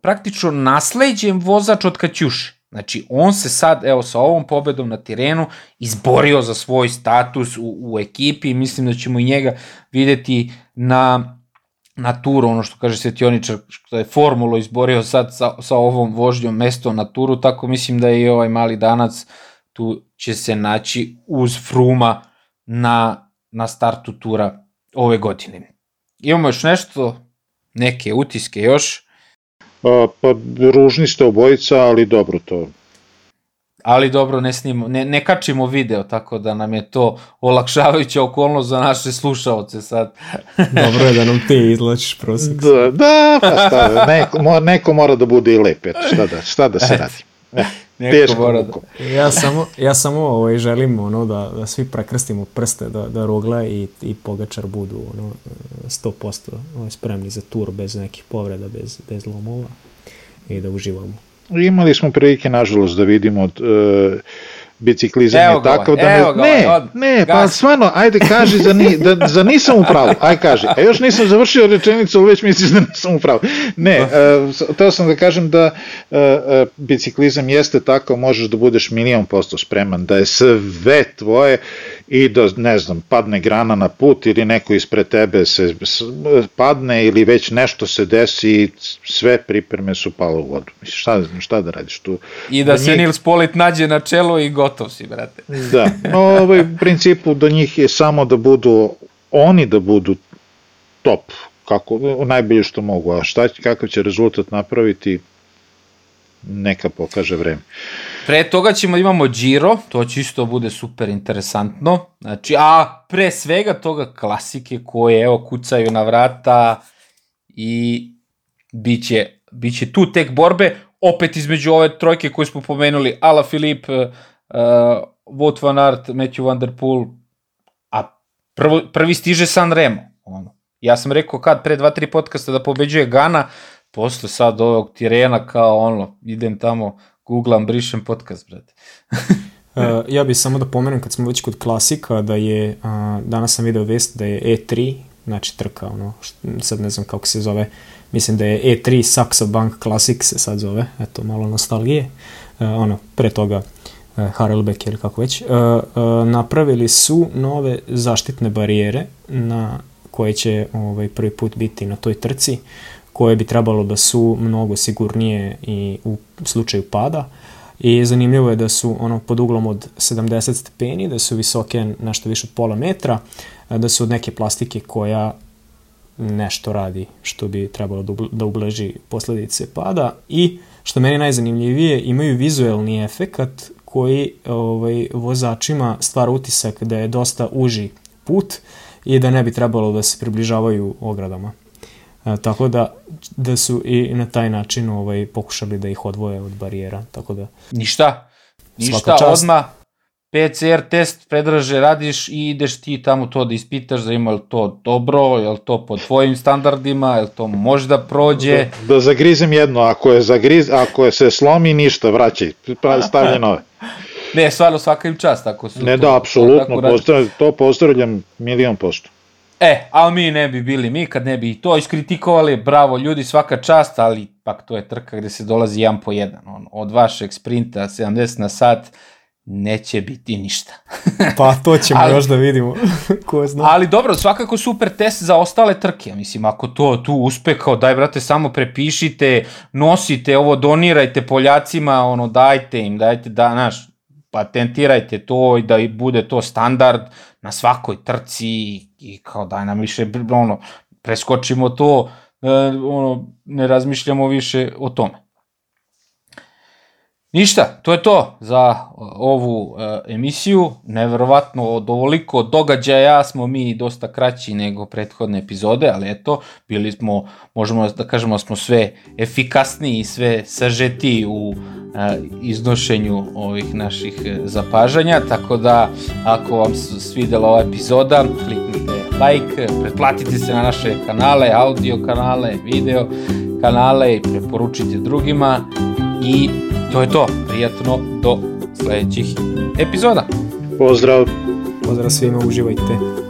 praktično nasleđen vozač od Kaćuše. Znači, on se sad, evo, sa ovom pobedom na terenu izborio za svoj status u, u ekipi i mislim da ćemo i njega videti na na turu, ono što kaže Svetioničar, što je formulo izborio sad sa, sa ovom vožnjom mesto na turu, tako mislim da je i ovaj mali danac tu će se naći uz Fruma na, na startu tura ove godine. Imamo još nešto, neke utiske još? Pa, pa ružni ste obojica, ali dobro to ali dobro, ne, snimo, ne, ne kačimo video, tako da nam je to olakšavajuća okolnost za naše slušaoce sad. dobro je da nam ti izlačiš prosek. Da, da, pa šta, neko, neko mora da bude i lep, eto, šta da, šta da se radi. Eh, Neko mora da... Ja samo, ja samo ovaj, želim ono, da, da svi prekrstimo prste, da, da Rogla i, i Pogačar budu ono, 100% ovaj, spremni za tur bez nekih povreda, bez, bez lomova i da uživamo. Imali smo prilike, nažalost, da vidimo uh, biciklizam je takav da ne, ga, ne, od, ne, pa stvarno, ajde kaži za, ni, da, za nisam u pravu, aj kaži, a još nisam završio rečenicu, već misliš da nisam u pravu. Ne, uh, teo sam da kažem da uh, uh, biciklizam jeste takav, možeš da budeš milion posto spreman, da je sve tvoje i da, ne znam, padne grana na put ili neko ispred tebe se padne ili već nešto se desi i sve pripreme su palo u vodu. Šta, šta da radiš tu? I da, da se njih... Nils Polit nađe na čelo i gotov si, brate. Da, no, ovaj, u principu do njih je samo da budu, oni da budu top, kako, najbolje što mogu, a šta, kakav će rezultat napraviti, neka pokaže vreme. Pre toga ćemo da imamo Giro, to će isto bude super interesantno. Znači, a pre svega toga klasike koje evo kucaju na vrata i biće, biće tu tek borbe, opet između ove trojke koje smo pomenuli, Ala Filip, uh, Wout van Aert, Matthew van der Poel, a prvo, prvi stiže San Remo, ono, Ja sam rekao kad pre 2-3 podcasta da pobeđuje Gana, posle sad ovog Tirena kao ono, idem tamo, googlam, brišem podcast, brate. uh, ja bih samo da pomenem kad smo već kod klasika da je, uh, danas sam video vest da je E3, znači trka, ono, sad ne znam kako se zove, mislim da je E3 Saxo Bank Classic se sad zove, eto, malo nostalgije, uh, ono, pre toga uh, Harelbeck ili kako već, uh, uh, napravili su nove zaštitne barijere na koje će ovaj, prvi put biti na toj trci, koje bi trebalo da su mnogo sigurnije i u slučaju pada. I zanimljivo je da su ono pod uglom od 70 stepeni, da su visoke nešto više od pola metra, da su od neke plastike koja nešto radi što bi trebalo da, da ublaži posledice pada i što meni najzanimljivije imaju vizuelni efekat koji ovaj, vozačima stvara utisak da je dosta uži put i da ne bi trebalo da se približavaju ogradama. E, tako da, da su i na taj način ovaj, pokušali da ih odvoje od barijera. Tako da, Ništa, ništa, odma PCR test predraže radiš i ideš ti tamo to da ispitaš za ima li to dobro, je li to po tvojim standardima, je li to može da prođe. Da, da zagrizem jedno, ako je, zagriz, ako je se slomi ništa, vraćaj, stavlje nove. Ne, stvarno svaka im čast ako su Ne, to, da, apsolutno, to, to pozdravljam milion posto. E, ali mi ne bi bili mi kad ne bi to iskritikovali, bravo ljudi, svaka čast, ali pak to je trka gde se dolazi jedan po jedan. On, od vašeg sprinta 70 na sat neće biti ništa. pa to ćemo ali, još da vidimo, ko zna. Ali dobro, svakako super test za ostale trke, mislim, ako to tu uspe, kao daj brate, samo prepišite, nosite ovo, donirajte Poljacima, ono, dajte im, dajte, da, naš, patentirajte to i da bude to standard na svakoj trci i kao daj nam više, ono, preskočimo to, e, ono, ne razmišljamo više o tome. Ništa, to je to za ovu e, emisiju. Neverovatno od ovoliko događaja smo mi dosta kraći nego prethodne epizode, ali eto, bili smo, možemo da kažemo da smo sve efikasniji i sve sažeti u e, iznošenju ovih naših e, zapažanja, tako da ako vam se svidela ova epizoda, kliknite like, pretplatite se na naše kanale, audio kanale, video kanale i preporučite drugima i to je to. Prijatno do sledećih epizoda. Pozdrav. Pozdrav svima, uživajte.